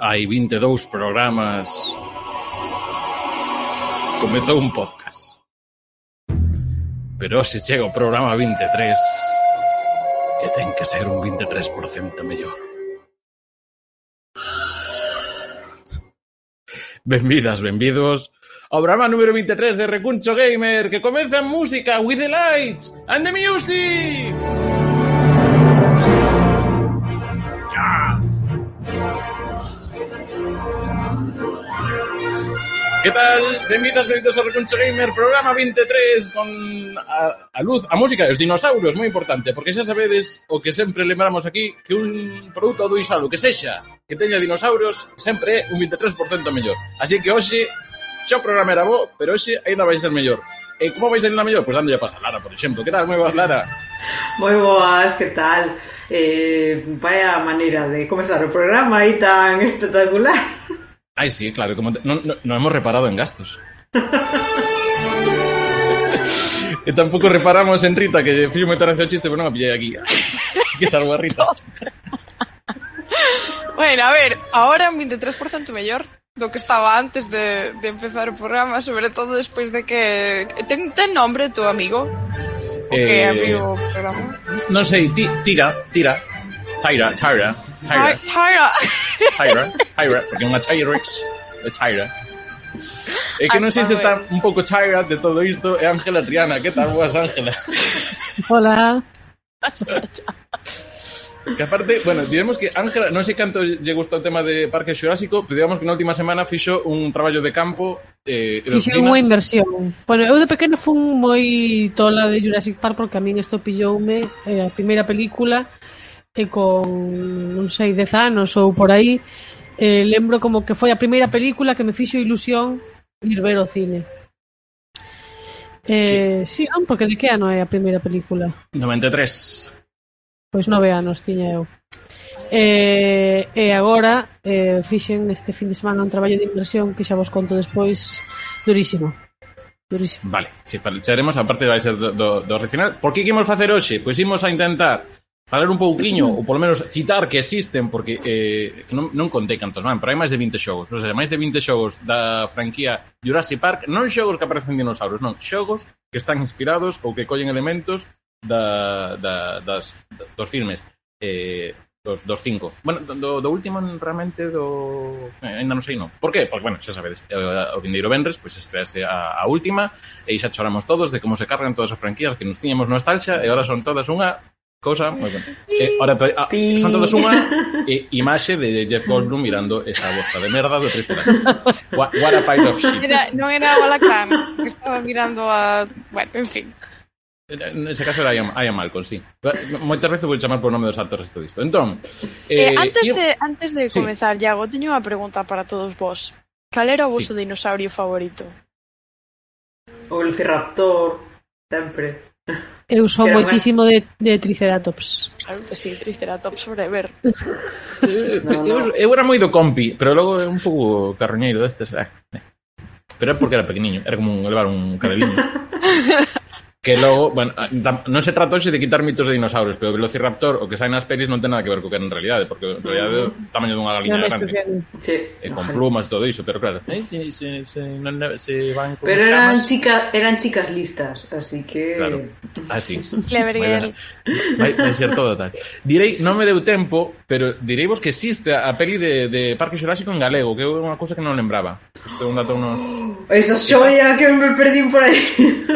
hai 22 programas comezou un podcast. Pero se chega o programa 23 que ten que ser un 23% mellor. Benvidas, benvidos ao programa número 23 de Recuncho Gamer que comeza en música with the lights and the music. Que tal? Benvidas, benvidos a Recuncho Gamer, programa 23 con a, a luz, a música os dinosaurios, moi importante, porque xa sabedes o que sempre lembramos aquí, que un produto do Isalo que sexa, que teña dinosaurios, sempre é un 23% mellor. Así que hoxe xa o programa era bo, pero hoxe aínda vai ser mellor. E eh, como vais aínda mellor? Pois pues dándolle a a Lara, por exemplo. Que tal? Moi boas, Lara. Moi boas, que tal? Eh, vaya maneira de comezar o programa aí tan espectacular. Ai, sí, claro, como te... no, no hemos reparado en gastos. e tampouco reparamos en Rita, que fixo moita gracia o chiste, pero non a pillei aquí. que tal Rita? bueno, a ver, ahora un 23% mellor do que estaba antes de, de empezar o programa, sobre todo despois de que... Ten, ten nombre tu amigo? O que Eh, abriu o programa? Non sei, ti, tira, tira. Tyra, Tyra, Tyra, Tyra. Tyra, Tyra, porque é unha Tyrex é Tyra. É que non sei se está un pouco Tyra de todo isto, é Ángela Triana. Que tal, boas, Ángela? Hola. Que aparte, bueno, diremos que Ángela, non sei canto lle gusta o tema de Parque Xurásico, pero digamos que na última semana fixo un traballo de campo eh, unha inversión. Bueno, eu de pequena fun moi tola de Jurassic Park porque a min isto pilloume eh, a primeira película e con, non sei, dez anos ou por aí, eh, lembro como que foi a primeira película que me fixo ilusión ir ver o cine. Eh, sí, non, porque de que ano é a primeira película? 93. Pois nove anos tiña eu. Eh, e agora eh, fixen este fin de semana un traballo de inversión que xa vos conto despois durísimo. Durísimo. Vale, si sí, a parte vai ser do, do, do original. Por que imos facer hoxe? Pois imos a intentar falar un pouquiño, ou polo menos citar que existen, porque eh, non, non contei cantos van, pero hai máis de 20 xogos. o sea, máis de 20 xogos da franquía Jurassic Park, non xogos que aparecen dinosaurios, non, xogos que están inspirados ou que collen elementos da, da, das, dos filmes. Eh, dos, dos cinco. Bueno, do, do último realmente do... Eh, ainda non sei, non. Por qué? Porque, bueno, xa sabedes, eh, o, o Vindeiro Benres, pois pues, estrease a, a última, e xa choramos todos de como se cargan todas as franquías que nos tiñamos nostalgia, e agora son todas unha Cosa moi. Eh, ahora, a, son todas unha eh, imaxe de Jeff Goldblum mirando esa bosta de merda do Triceratops. What, what a pile of shit. Era, non era Balaclan, que estaba mirando a... Bueno, en fin. En ese caso era Ian, Ian Malcolm, sí. Moitas veces vou chamar por nome dos actores isto isto. Entón, eh, eh, antes, yo... de, antes de sí. comezar, Iago, teño unha pregunta para todos vos. Cal era o vosso sí. dinosaurio favorito? O Velociraptor, sempre. Eu son Pero moitísimo de, de Triceratops. Claro que sí, Triceratops forever. no, no. Eu, eu era moi do compi, pero logo é un pouco carroñeiro destes. Eh, eh. Pero é porque era pequeniño, era como un, levar un cabeliño. Que logo, bueno, ah, non se tratoxe de quitar mitos de dinosaurios, pero o Velociraptor, o que sai nas pelis, non ten nada que ver co que en realidade, porque en realidade é o mm. tamaño dunha galiña grande. Sí. E con plumas e todo iso, pero claro. Eh, se, se, se, non, si van con pero eran, chica, eran chicas listas, así que... Claro, así. Ah, Clever girl. Vai, vai, vai ser todo tal. Direi, non me deu tempo, pero direi vos que existe a peli de, de Parque Xurásico en galego, que é unha cousa que non lembraba. Isto é un dato unos... Esa xoia que me perdín por aí.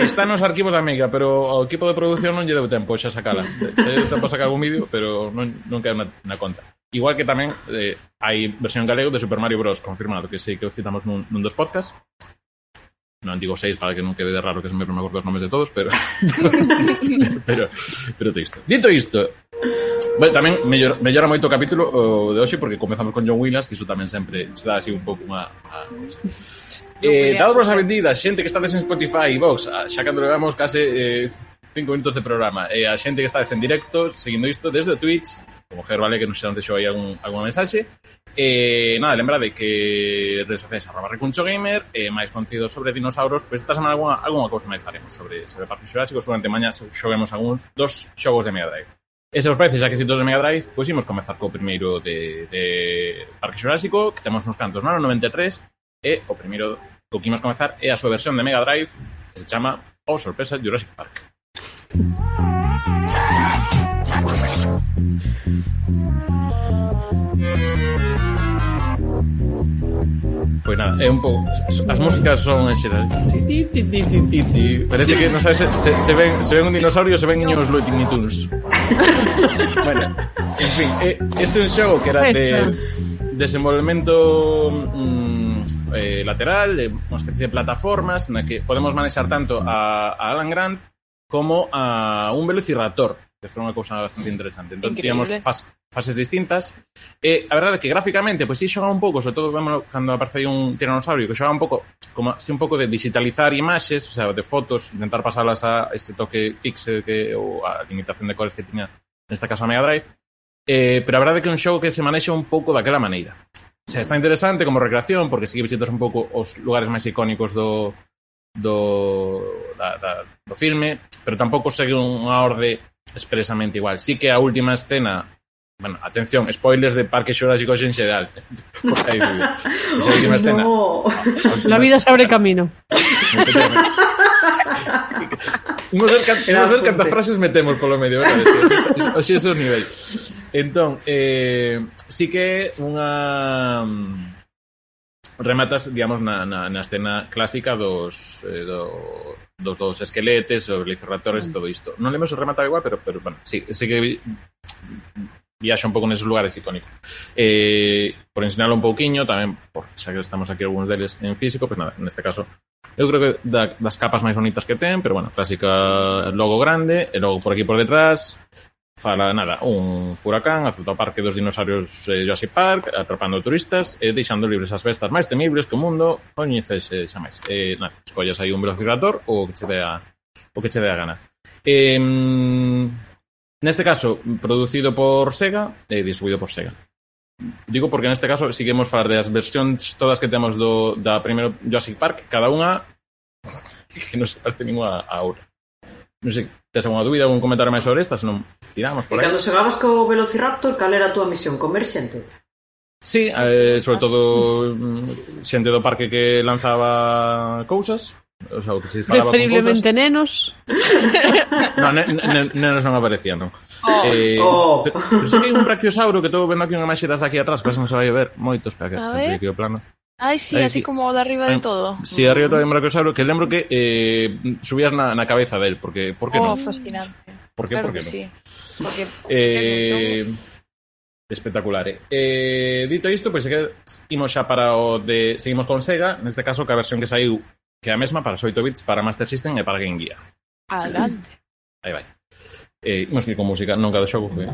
Está nos arquivos da amiga, pero ao equipo de produción non lle deu tempo xa sacala. Xa lle deu tempo a sacar algún vídeo, pero non, non queda na, na conta. Igual que tamén eh, hai versión galego de Super Mario Bros. confirmado, que sei que o citamos nun, nun dos podcasts. Non digo seis para que non quede de raro que sempre me acordo os nomes de todos, pero... pero, pero, pero isto. Dito isto, Bueno, tamén mellor, mellora moito o capítulo o de hoxe porque comezamos con John Williams, que iso tamén sempre se dá así un pouco unha... A, eh, dados vos a vendida, xente que está en Spotify e Vox, xa cando levamos case eh, cinco minutos de programa, e eh, a xente que está en directo, seguindo isto desde Twitch, como Ger, vale, que non xa nos deixou aí algún, alguna mensaxe, eh, nada, lembrade que redes sociais arroba recuncho gamer e eh, máis contido sobre dinosauros pois pues, esta semana alguna, alguna cousa máis faremos sobre, sobre Parque Xurásico, seguramente mañá xoguemos algúns dos xogos de Mega Drive E se vos parece, xa que citos de Mega Drive, pois imos comezar co primeiro de, de Parque Xurásico, que temos uns cantos no ano 93, e o primeiro co que imos comezar é a súa versión de Mega Drive, que se chama, oh sorpresa, Jurassic Park. Thank you. Pois nada, é un pouco as músicas son en xeral. Ti ti ti ti ti. ti. Parece que non sabes se, se, se ven se ven un dinosaurio, se ven niños Looney Tunes. bueno, en fin, eh, este é un xogo que era de desenvolvemento mm, eh, lateral, de unha especie de plataformas na que podemos manexar tanto a, a Alan Grant como a un velociraptor que foi unha cousa bastante interesante. Entón, Increíble. tíamos fas, fases distintas. Eh, e a verdade é que gráficamente, pois pues, si sí, xoga un pouco, sobre todo vemos cando aparece un tiranosaurio, que xoga un pouco, como así un pouco de digitalizar imaxes, o sea, de fotos, intentar pasalas a ese toque pixel que, ou a limitación de cores que tiña, nesta caso a Mega Drive. Eh, pero a verdade é que é un xogo que se manexa un pouco daquela maneira. O sea, está interesante como recreación, porque sí que visitas un pouco os lugares máis icónicos do, do, da, da, do filme, pero tampouco segue unha orde expresamente igual. Sí que a última escena Bueno, atención, spoilers de Parque Xurásico en xeral. Pois aí, esa última escena. No. La vida se abre camino. Nos ver, nos ver cantas frases metemos polo medio, eh, verdade? Oxe, ese é o nivel. Entón, eh, sí que unha rematas, digamos, na, na, na escena clásica dos, eh, do, dos, dos esqueletes, os velociraptores e todo isto. Non lembro se remataba igual, pero, pero bueno, sí, sí que viaxa un pouco neses lugares icónicos. Eh, por ensinalo un pouquiño, tamén, por, xa que estamos aquí algúns deles en físico, pues nada, neste caso, eu creo que da, das capas máis bonitas que ten, pero bueno, clásica logo grande, e logo por aquí por detrás, Fala, nada, un furacán azuta o parque dos dinosaurios eh, Jurassic Park, atrapando turistas e deixando libres as bestas máis temibles que o mundo coñecese xa máis. Eh, nada, escollas aí un velociraptor ou que che dea, o que che dea gana. Eh, neste caso, producido por Sega e eh, distribuído por Sega. Digo porque neste caso seguimos falar das versións todas que temos do, da primeiro Jurassic Park, cada unha que non se parece ninguna a outra. Non sei, tes alguna dúbida, algún comentario máis sobre esta, senón tiramos por aí. E cando xogabas co Velociraptor, cal era a túa misión? Comer xente? Sí, eh, sobre todo mm, xente do parque que lanzaba cousas, o sea, o que se disparaba Preferiblemente nenos. no, ne, ne, nenos non aparecían, non. Oh, eh, oh. Pero, pero sí que hai un brachiosauro que estou vendo aquí unha imaxe das daqui atrás, que non se vai ver moito, espera que, que o plano. Ai, sí, así sí. como de arriba de todo. Si, sí, arriba de Maracosauro, que lembro que eh, subías na, na cabeza del, porque por que oh, non? fascinante. Por que, claro por que, que no? sí. Porque, eh, espectacular. Eh? eh dito isto, pois pues, imos xa para o de seguimos con Sega, neste caso que a versión que saiu que é a mesma para 8 bits, para Master System e para Game Gear. Adelante. Aí vai. Eh, imos ir con música, non cada xogo, que... Eh?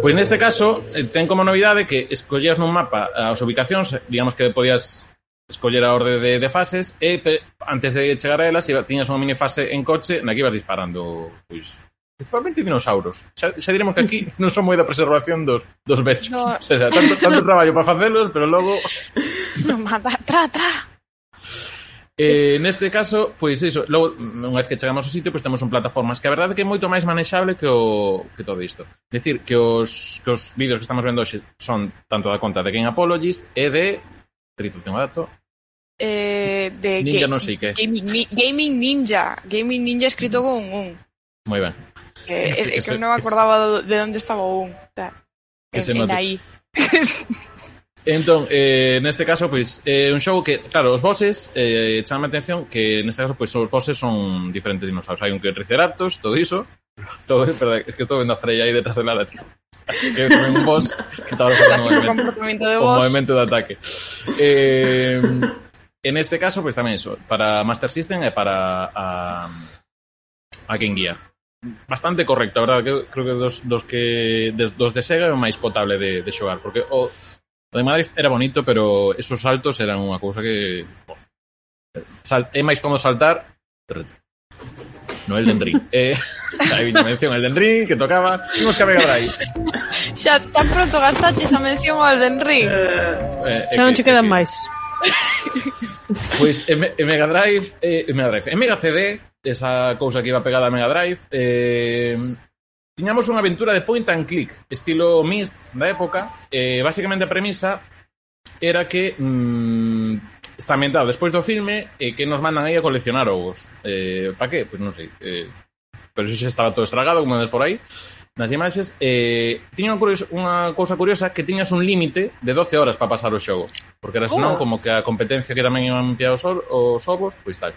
Pois neste caso, eh, ten como novidade que escollías nun mapa as ubicacións, eh, digamos que podías escoller a orde de, de fases e pe, antes de chegar a elas, iba, tiñas unha mini fase en coche na que ibas disparando pois, principalmente dinosauros. Xa, xa diremos que aquí non son moi da preservación dos, dos vechos. No. O sea, tanto, tanto traballo para facelos, pero logo... No, mata, tra, tra. Eh, neste caso, pois iso, logo, unha vez que chegamos ao sitio, pois temos un plataformas que a verdade é que é moito máis manexable que o que todo isto. Decir que os que os vídeos que estamos vendo hoxe son tanto da conta de Game Apologist e de Trito tengo dato. Eh, de Ninja ga non sei que. Gaming, ni, gaming Ninja, Gaming Ninja escrito mm. con un. Moi ben. Que, es, que, que, que non me acordaba que, de onde estaba o un. Que en, se en aí. Entón, eh, neste caso, pois, é eh, un xogo que, claro, os bosses eh, chama a atención que neste caso, pois, os bosses son diferentes dinosaurios. Hai un que é Triceratops, todo iso. Todo, perdón, es que estou vendo a Freya aí detrás de nada, tío. Que é un boss que estaba facendo o movimento, de boss. o movimento de ataque. Eh, en este caso, pois, tamén iso. Para Master System e para a, a Game Gear. Bastante correcto, a verdade, que creo que dos, dos que des, dos de Sega é o máis potable de, de xogar, porque o, oh, O de Madrid era bonito, pero esos saltos eran unha cousa que... Bom, sal, é máis como saltar... No Elden Ring. eh, aí viña mención Elden Ring, que tocaba... Imos que apegar aí. Xa tan pronto gastaches a mención ao Elden Ring. Eh, eh, Xa non che quedan máis. pois pues, en Mega Drive, eh, en Mega Drive, en Mega CD, esa cousa que iba pegada a Mega Drive, eh, tiñamos unha aventura de point and click, estilo Myst da época, eh, basicamente a premisa era que mm, está ambientado despois do filme e que nos mandan aí a coleccionar ovos. Eh, pa que? Pois pues non sei. Eh, pero xa estaba todo estragado, como ves por aí nas imaxes, eh, tiña unha, curiosa, unha cousa curiosa que tiñas un límite de 12 horas para pasar o xogo, porque era senón oh. como que a competencia que tamén iban ampliar os, os ovos, pois tal.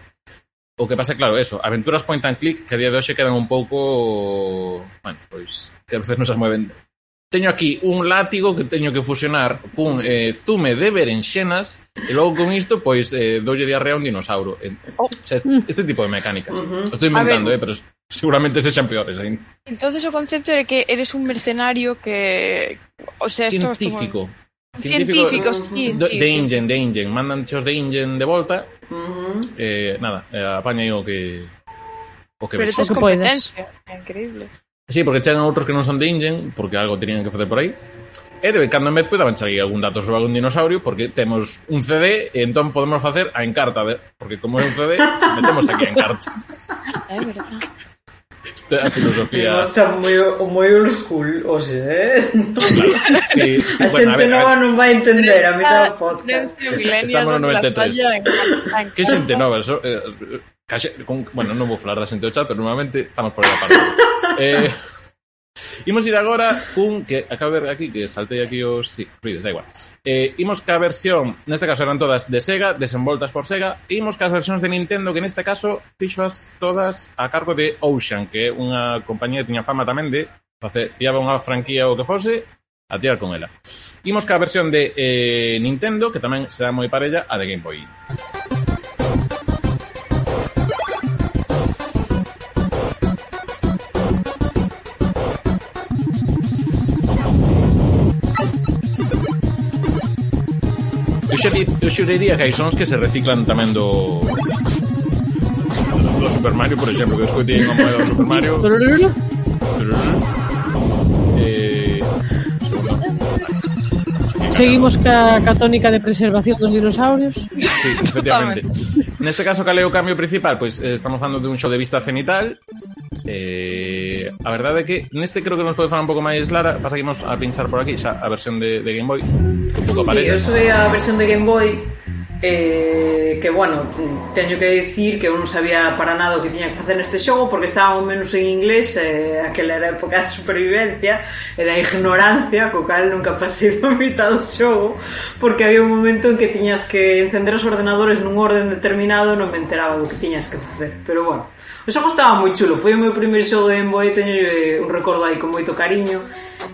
O que pasa, claro, eso, aventuras point and click que a día de hoxe quedan un pouco, bueno, pois que a veces non se mueven. Teño aquí un látigo que teño que fusionar cun eh, zume de berenxenas e logo con isto, pois, eh, doulle diarrea a un dinosauro. Eh, oh. o sea, este tipo de mecánicas. Uh -huh. Estou inventando, eh, pero seguramente sexan peores ainda. Entonces o concepto é que eres un mercenario que... O sea, esto... Científico. Científico, científico, sí, sí, de, de Ingen, de Ingen. Mandan xos de Ingen de volta -huh. eh, nada, eh, apaña aí o que o que Pero tes competencia, é increíble. Sí, porque chegan outros que non son de Ingen, porque algo tenían que facer por aí. E de cando en vez podaban salir algún dato sobre algún dinosaurio, porque temos un CD e entón podemos facer a encarta, de, porque como é un CD, metemos aquí a encarta. É verdade. Esta filosofia... Està molt, molt old school, o sigui, no? ¿eh? Sí, sí, la bueno, no em va entendre a mi del podcast. Estamos en el 93. Que xente? Eso, eh, casi, con, bueno, non vou falar da xente do chat, pero normalmente estamos por aí a parte. Eh, Imos ir agora cun que acabo de ver aquí que saltei aquí os sí, ruidos, da igual. Eh, imos ca versión, neste caso eran todas de Sega, desenvoltas por Sega, e imos cas versións de Nintendo que neste caso fixoas todas a cargo de Ocean, que é unha compañía que tiña fama tamén de facer, pillaba unha franquía ou que fose, a tirar con ela. Imos ca versión de eh, Nintendo, que tamén será moi parella a de Game Boy. Eu, xa, eu xuriría que hai sons que se reciclan tamén do do Super Mario, por exemplo, que escoitei unha moeda do Super Mario eh. Seguimos ca, ca tónica de preservación dos dinosaurios. Sí, efectivamente. Neste caso, cal é o cambio principal? Pois eh, estamos falando de un show de vista cenital Eh, a verdade é que neste creo que nos pode falar un pouco máis Lara, pasa que imos a pinchar por aquí xa a versión de, de Game Boy. Un pouco sí, eu soy a versión de Game Boy eh, que bueno, teño que dicir que eu non sabía para nada o que tiña que facer neste xogo porque estaba ao menos en inglés eh, aquela era a época de supervivencia e da ignorancia co cal nunca pasei da mitad do xogo porque había un momento en que tiñas que encender os ordenadores nun orden determinado e non me enteraba do que tiñas que facer pero bueno Pois o xogo estaba moi chulo, foi o meu primeiro xogo de Game Boy, teño eh, un recordo aí con moito cariño.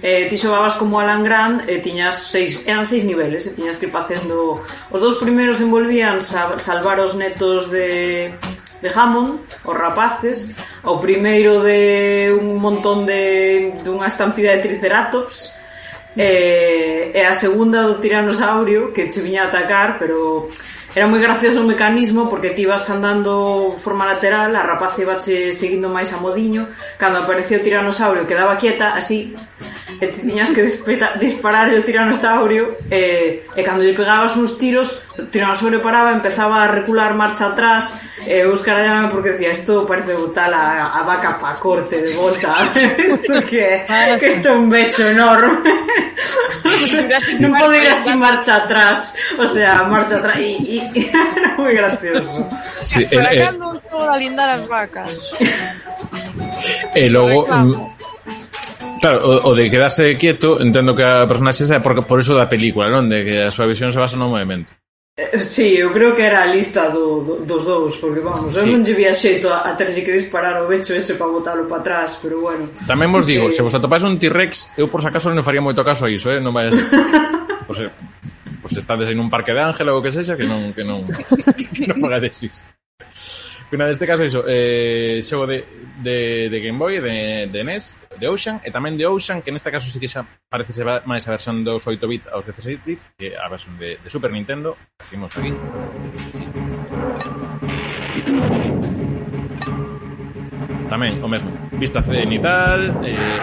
Eh, ti xogabas como Alan Grant e tiñas seis, eran seis niveles, e tiñas que ir facendo... Os dous primeiros envolvían salvar os netos de, de Hammond, os rapaces, o primeiro de un montón de dunha estampida de triceratops, e, e a segunda do tiranosaurio que che viña a atacar pero era moi gracioso o mecanismo porque ti ibas andando forma lateral a rapaz iba che seguindo máis a modiño cando aparecía o tiranosaurio quedaba quieta así e ti tiñas que dispara, disparar o tiranosaurio e, e cando lle pegabas uns tiros tiranosaurio paraba empezaba a recular marcha atrás e eu escaradame porque decía isto parece botar a, a vaca pa corte de volta isto que que isto é un becho enorme non pode ir así marcha atrás o sea, marcha atrás e, e era moi gracioso sí, Por eh, acá eh, non todo a lindar as vacas. Logo Reclamo. mm, Claro, o, o de quedarse quieto Entendo que a personaxe sea por, por eso da película non? De que a súa visión se basa no movimento Sí, eu creo que era a lista do, do, dos dous, porque vamos, sí. eu non lle vía xeito a, a terlle que disparar o becho ese para botalo para atrás, pero bueno. Tamén vos digo, eh... se vos atopáis un T-Rex, eu por si acaso non faría moito caso a iso, eh? non vai a ser. pois, pues, eh, pois pues estades en un parque de ángel ou que sexa, que non, que non, que non fagades iso. Pero neste caso iso, eh, xogo de, de, de Game Boy, de, de NES, de Ocean, e tamén de Ocean, que neste caso sí que xa parece ser máis a versión dos 8-bit aos 16-bit, que a versión de, de Super Nintendo, que aquí. Sí tamén, o mesmo. Vista cenital, eh,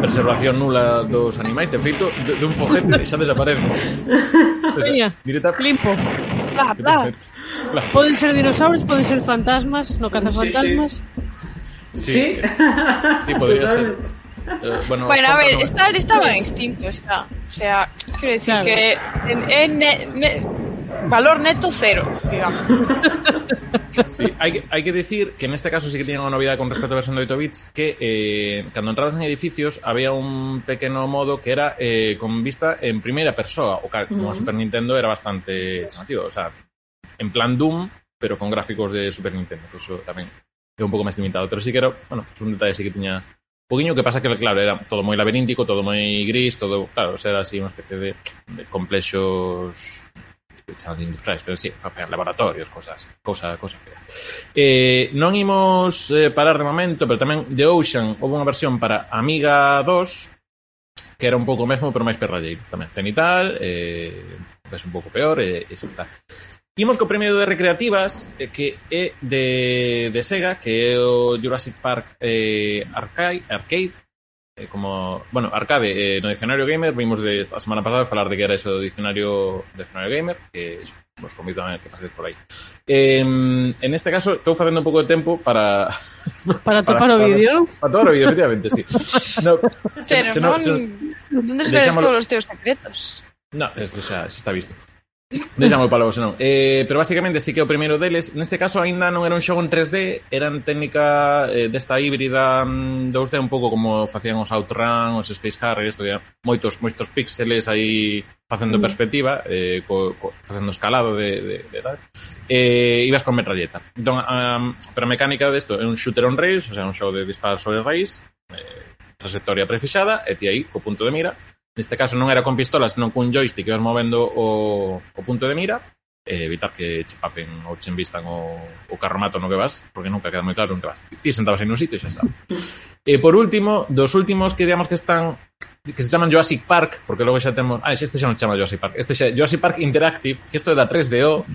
preservación nula dos animais, de feito, de, de un foguete xa desaparece. Xa, xa, directa... Limpo. Bla, bla. bla. Poden ser dinosaurios, poden ser fantasmas, no cazafantasmas. Sí, sí. Sí, sí, sí podría ser. Eh, bueno, bueno, a ver, no... estaban extintos, está. O sea, quiero decir claro. que en, en, en, valor neto cero, digamos. Sí, hai, que- hai que decir que neste caso sí que tiñan unha novidade con respecto á versión de 8 bits que eh, cando entrabas en edificios había un pequeno modo que era eh, con vista en primeira persoa o cal, como a Super Nintendo era bastante chamativo o sea, en plan Doom pero con gráficos de Super Nintendo que eso tamén é un pouco máis limitado pero sí que era, bueno, es un detalle sí que tiña un poquinho que pasa que, claro, era todo moi laberíntico, todo moi gris, todo, claro, o sea, era así unha especie de, de complexos pechadas industriais, pero sí, facer laboratorios, cosas, cosa, cosa fea. Eh, non imos eh, parar de momento, pero tamén The Ocean houve unha versión para Amiga 2 que era un pouco mesmo, pero máis perralleiro. Tamén cenital, eh, ves un pouco peor, e eh, xa está. Imos co premio de recreativas eh, que é de, de Sega, que é o Jurassic Park eh, Arcade, Arcade eh, como, bueno, arcade eh, no Dicionario Gamer vimos de esta semana pasada falar de que era eso do Dicionario, Dicionario Gamer que eso, vos convido a que pasedes por aí eh, en este caso estou facendo un pouco de tempo para Para topar o vídeo. para topar o vídeo, efectivamente, sí no, Pero se non... se- Onde todos os teus secretos? No, eso xa, xa está visto. Deixamos para logo, senón. Eh, pero basicamente sí que o primeiro deles, neste caso aínda non era un xogo en 3D, era en técnica eh, desta híbrida mm, 2D un pouco como facían os Outrun, os Space Harrier, isto que moitos moitos píxeles aí facendo mm. perspectiva, eh, co, co, facendo escalado de, de, de tal. Eh, ibas con metralleta. Entón, um, pero a mecánica desto é un shooter on rails, o sea, un xogo de disparar sobre rails, eh, trayectoria prefixada, e ti aí co punto de mira, Neste caso non era con pistola, senón cun joystick que ibas movendo o, o punto de mira e evitar que che papen ou che envistan o, o carromato no que vas, porque nunca queda moi claro en que vas. Ti sentabas en un sitio e xa está. E por último, dos últimos que digamos que están que se chaman Jurassic Park, porque logo xa temos... Ah, este xa non chama Jurassic Park. Este xa Jurassic Park Interactive, que isto é da 3DO.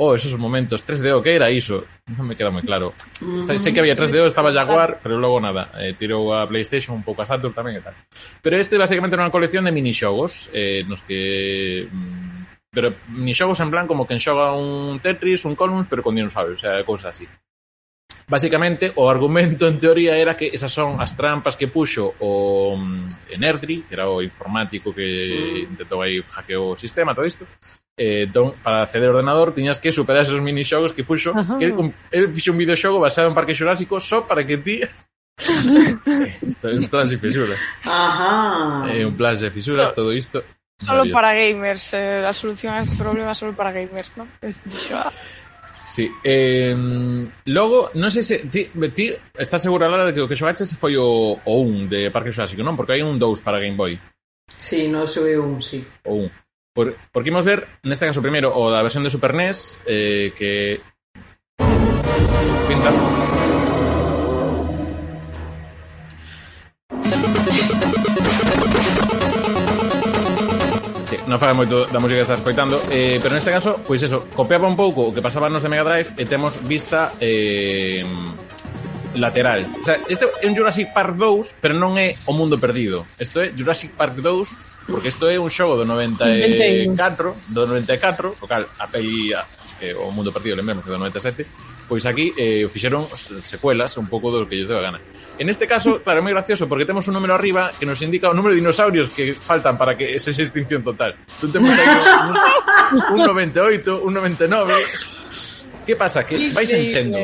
Oh, esos momentos. 3DO, que era iso? Non me queda moi claro. Sei, sei que había 3DO, estaba Jaguar, pero logo nada. Eh, tirou a Playstation, un pouco a Saturn tamén e tal. Pero este basicamente era unha colección de minixogos eh, nos que... Mm, Pero ni xogos en plan como quen xoga un Tetris, un Columns, pero con dinosaurios, sea, cousas así. Básicamente, o argumento en teoría era que esas son as trampas que puxo o mm, Nerdry, que era o informático que mm. intentou aí hackeou o sistema, todo isto. Eh, don, entón, para acceder ao ordenador tiñas que superar esos minixogos que puxo Ajá. que el fixo un videoxogo basado en Parque Xurásico só para que ti isto é un plan de fisuras Ajá. Eh, un plan de fisuras, todo isto Solo Mario. para gamers, eh, la solución a este problema solo para gamers, ¿no? Sí. Eh, logo, non sei se ti, ti estás segura Lara, de que o que xogaches foi o, o 1 de Parque Xorásico, non? Porque hai un 2 para Game Boy. Sí, no soy un, sí. O 1. Por, porque imos ver, neste caso, primeiro, o da versión de Super NES, eh, que... Pinta... non fala moito da música que estás escoitando. Eh, pero neste caso, pois eso, copiaba un pouco o que pasaba nos de Mega Drive e temos vista eh, lateral. O sea, este é un Jurassic Park 2 pero non é o mundo perdido. Isto é Jurassic Park 2 porque isto é un xogo do 94 do 94 o cal a peli a, eh, o mundo perdido lembremos que do 97 Pois aquí eh, fixeron secuelas un pouco do que lle deu a gana En este caso, claro, é moi gracioso porque temos un número arriba que nos indica o número de dinosaurios que faltan para que esa sea extinción total. Tú temos aí un, un 98, un 99. Que pasa? Que vais enchendo.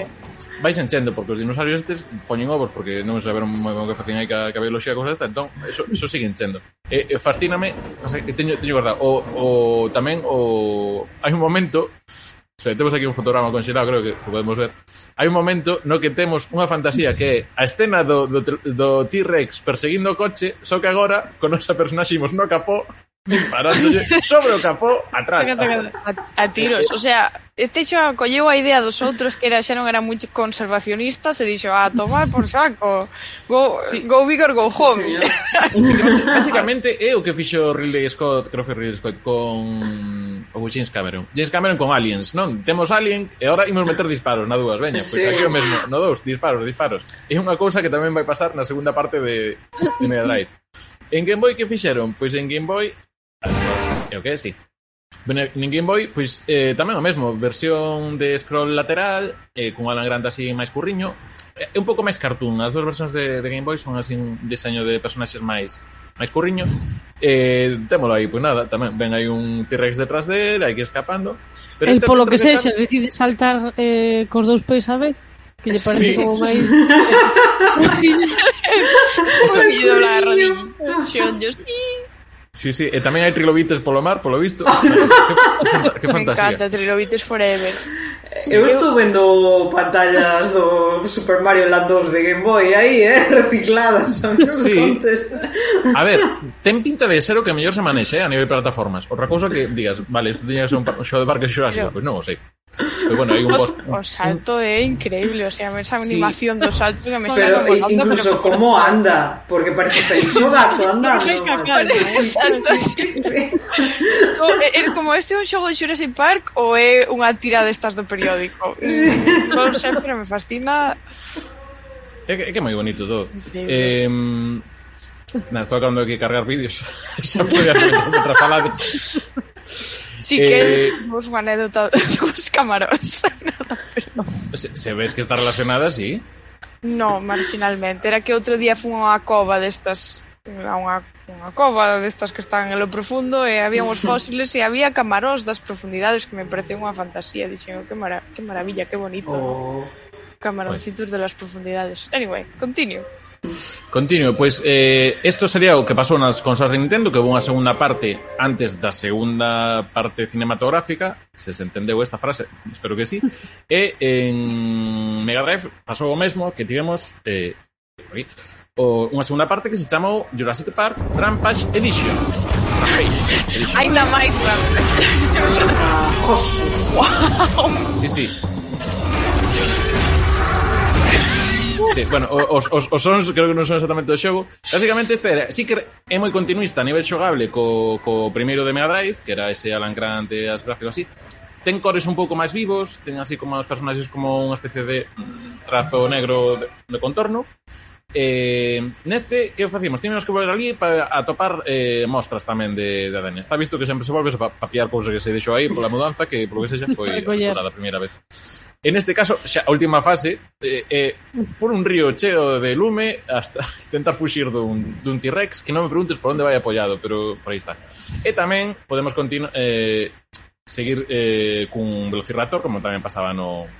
Vais enchendo porque os dinosaurios estes poñen ovos porque non saberon moi ben que facían aí ca, ca biología cosa esta, entón eso, eso sigue enchendo. E, e fascíname, o sea, que teño, teño guardado, o, o tamén o hai un momento sea, temos aquí un fotograma conxelado, creo que podemos ver. Hai un momento no que temos unha fantasía que é a escena do, do, do T-Rex perseguindo o coche, só que agora con esa personaxe imos no capó disparándolle sobre o capó atrás. A, a tiros, o sea, este xo acolleu a idea dos outros que era xa non eran moi conservacionistas e dixo, ah, a tomar por saco, go, sí. go big or go home. Sí, Básicamente é o que fixo Ridley Scott, creo que Ridley Scott, con o James Cameron. James Cameron con Aliens, non? Temos Alien e agora imos meter disparos na dúas, veña, pois sí. aquí o mesmo, no dous, disparos, disparos. É unha cousa que tamén vai pasar na segunda parte de, de Mega Drive. En Game Boy que fixeron? Pois en Game Boy É o que é, sí. En Game Boy, pois eh, tamén o mesmo, versión de scroll lateral, eh, con Alan Grant así máis curriño, eh, é un pouco máis cartoon. As dúas versións de, de Game Boy son así un diseño de personaxes máis máis curriño eh, témolo aí, pois nada, tamén ven aí un T-Rex detrás del, hai que escapando pero el este polo que sexa, se decide saltar eh, cos dous pés á vez que lle parece sí. como máis Cogido la rodilla Xon, Sí, sí, e tamén hai trilobites polo mar, polo visto. que, que fantasía. Me encanta, trilobites forever. Eu estou vendo pantallas do Super Mario Land 2 de Game Boy aí, eh, recicladas a meus sí. contes. A ver, ten pinta de ser o que mellor se manexe eh, a nivel de plataformas. Outra cousa que digas, vale, isto tiña que ser un show de parque xurásico, pois pues non, sei. Sí. Pero bueno, hay un boss. O salto es increíble, o sea, esa animación sí. de salto que me está Pero incluso pero cómo anda, porque parece Seisoga anda. Es eh, eh, como este é un xogo de Jurassic Park ou é unha tira destas do periódico. Non sei, pero me fascina. É que, é que é moi bonito todo. Eh, nada, estou acabando de cargar vídeos. Xa podía hacer outra palabra. Si eh, queres, vos unha anécdota dos camaróns. Nada, pero... se, se ves que está relacionada, sí? No, marginalmente. Era que outro día fun a unha cova destas a unha, unha cova destas que están en lo profundo e había uns fósiles e había camaróns das profundidades que me pareceu unha fantasía. Dixen, oh, que, mara, que maravilla, que bonito. Oh. ¿no? Camaroncitos de las profundidades. Anyway, continuo Continuo, pois eh, esto sería o que pasou nas consolas de Nintendo, que houve unha segunda parte antes da segunda parte cinematográfica, se se entendeu esta frase, espero que sí, e en Mega Drive pasou o mesmo, que tivemos eh, aquí, o, unha segunda parte que se chamou Jurassic Park Rampage Edition. Rampage Edition. Ainda máis Rampage. Wow. Sí, sí. Sí, bueno, os, os, os sons creo que non son exactamente do xogo. Básicamente este era, sí que é moi continuista a nivel xogable co, co primeiro de Mega Drive, que era ese Alan Grant e as gráficas así. Ten cores un pouco máis vivos, ten así como os personaxes como unha especie de trazo negro de, de contorno. Eh, neste, que facíamos? Tínhamos que volver ali para atopar eh, mostras tamén de, de ADN. Está visto que sempre se volves a pa, pa pillar cousas que se deixou aí pola mudanza, que polo que sexa foi a primeira vez. En este caso, xa a última fase, eh, eh, por un río cheo de lume hasta intentar fuxir dun, dun T-Rex, que non me preguntes por onde vai apoiado, pero por aí está. E tamén podemos continuar eh, seguir eh, cun velociraptor, como tamén pasaba no,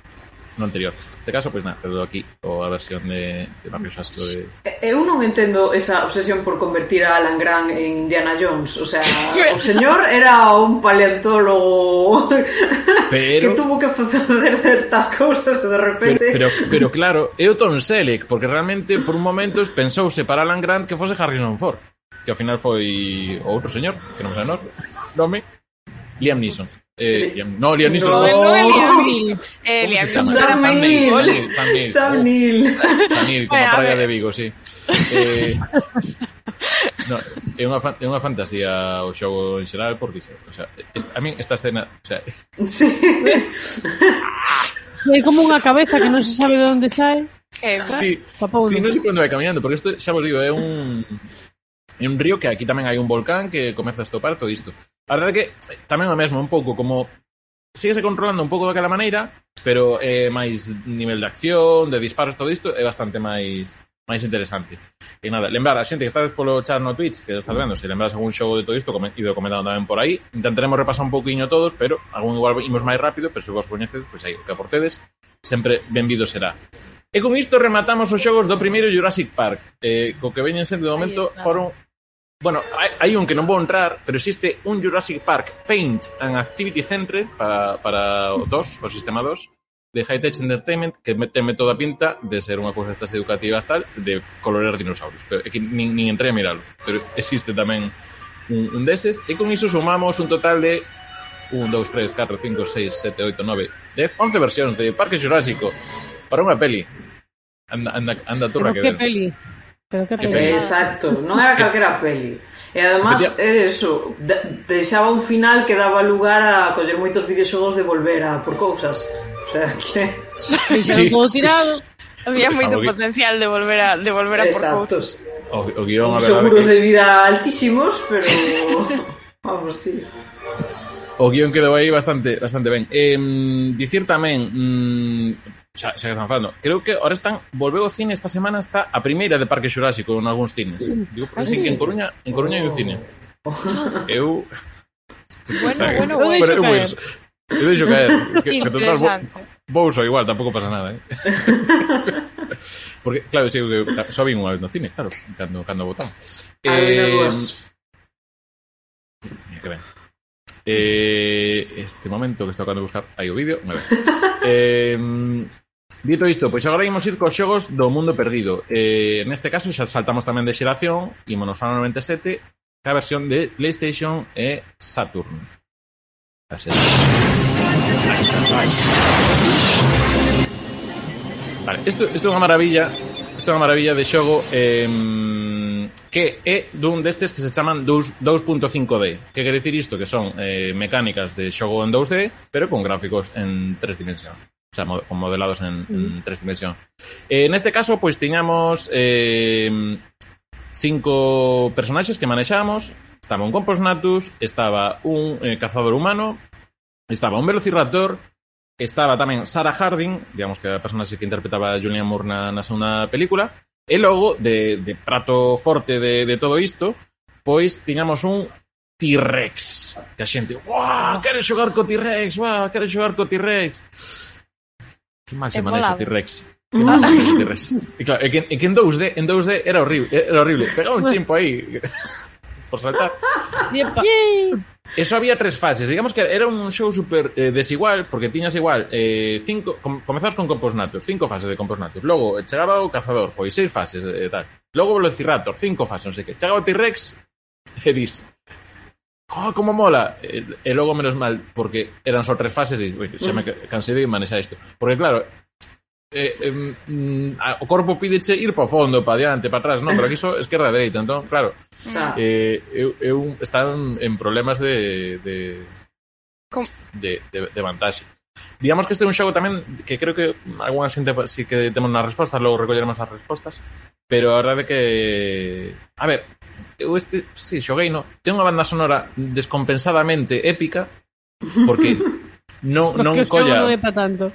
no anterior neste caso, pois nada, perdo aquí o a versión de, de Mario Xasco de... Eh, eu non entendo esa obsesión por convertir a Alan Grant en Indiana Jones o sea, o señor era un paleontólogo pero... que tuvo que facer certas cousas e de repente pero, pero, pero claro, é o Tom Selleck porque realmente por un momento pensouse para Alan Grant que fose Harrison Ford que ao final foi outro señor que non sei o nome Liam Neeson. Eh, Liam, no, Liam Neeson. No, no, Liam eh, Liam Sam Neill. Sam Neill. Sam Neill, oh, como a praia de Vigo, sí. Eh, no, é unha, é unha fantasía o xogo en xeral porque o sea, a mí esta escena o sea, sí. hai como unha cabeza que non se sabe de onde sae. eh, sí, sí, non sei por onde vai caminando, porque isto xa vos digo é un en un río que aquí tamén hai un volcán que comeza a estopar todo isto. A verdade que eh, tamén o mesmo, un pouco como síguese controlando un pouco daquela maneira, pero é eh, máis nivel de acción, de disparos, todo isto é bastante máis máis interesante. E nada, lembrar a xente que estades polo chat no Twitch, que estás vendo, se lembras algún xogo de todo isto, ido comentando tamén por aí, intentaremos repasar un pouquiño todos, pero algún igual imos máis rápido, pero se vos coñecedes, pois pues aí o que aportedes, sempre benvido será. E con isto rematamos os xogos do primeiro Jurassic Park, eh, co que veñen sendo de momento foron Bueno, hai, hai un que non vou entrar, pero existe un Jurassic Park Paint and Activity Center para, para o 2, o sistema 2, de High Tech Entertainment, que teme toda a pinta de ser unha cousa estas educativas tal, de colorear dinosaurios. Pero é que nin, nin entrei a miralo. Pero existe tamén un, un deses, e con iso sumamos un total de 1, 2, 3, 4, 5, 6, 7, 8, 9, 10, 11 versións de Parque Jurásico para unha peli. Anda, anda, anda turra que, que peli? Pero que peli. Exacto, non era calquera peli. E además, é eso, deixaba un final que daba lugar a coller moitos videoxogos de volver a por cousas. O sea, que... Sí, todo tirado. Había ah, moito ah, potencial de volver a de volver a Exacto. por cousas. O, o guión, a verdade, seguros que... de vida altísimos, pero vamos, sí. O guión quedou aí bastante bastante ben. Eh, dicir tamén, mm, xa, xa que estamos falando. Creo que ahora están volveu o cine esta semana está a primeira de Parque Xurásico en algúns cines. Digo, por así que en Coruña, en Coruña oh. hai un cine. Eu Bueno, bueno, bueno, pero, eu, eu, eu deixo caer. Que, que total, vou, vou só igual, tampouco pasa nada, eh. Porque, claro, sei que só vin unha vez no cine, claro, cando, cando votan. Eh, que ben. Eh, este momento que estou acabando de buscar, hai o vídeo, me ben. Eh, Dito isto, pois agora imos ir cos xogos do mundo perdido. Eh, neste caso xa saltamos tamén de xeración, ímonos ao 97, a versión de PlayStation e Saturn. A Vale, isto, isto é unha maravilla Isto é unha maravilla de xogo eh, Que é dun destes que se chaman 2.5D Que quer dicir isto? Que son eh, mecánicas de xogo en 2D Pero con gráficos en tres dimensións xa, con modelados en, en tres dimensións. Eh, neste caso, pois tiñamos eh, cinco personaxes que manexamos. Estaba un Composnatus, estaba un eh, cazador humano, estaba un Velociraptor, estaba tamén Sarah Harding, digamos que a personaxe que interpretaba Julian Moore na, na segunda película, e logo, de, de prato forte de, de todo isto, pois tiñamos un T-Rex, que a xente, uau, quero xogar co T-Rex, uau, quero xogar co T-Rex. Que mal se o molado. T-Rex. E claro, que, que en 2D, en 2D era horrible, era horrible. Pegaba un chimpo aí por saltar. Eso había tres fases. Digamos que era un show super eh, desigual, porque tiñas igual eh, cinco, com, comezabas con Composnatus, cinco fases de Composnatus. Logo eh, chegaba o Cazador, pois seis fases e eh, tal. Logo Velociraptor, cinco fases, non sei que. Chegaba o T-Rex e dis, Ah, ¡Oh, como mola! E, e logo, menos mal, porque eran só tres fases e ui, xa me cansei de manexar isto. Porque, claro, eh, eh, mm, o corpo pídeche ir para o fondo, para adiante, para atrás, non, pero aquí só esquerda e dereita, entón, claro, xa. eh, eu, eu están en problemas de, de, de, de, de vantaxe. Digamos que este é un xogo tamén que creo que algunha xente sí que temos nas respostas, logo recolleremos as respostas, pero a verdade que... A ver, eu este, si, xoguei, no, ten unha banda sonora descompensadamente épica porque non non porque colla. Non é para tanto.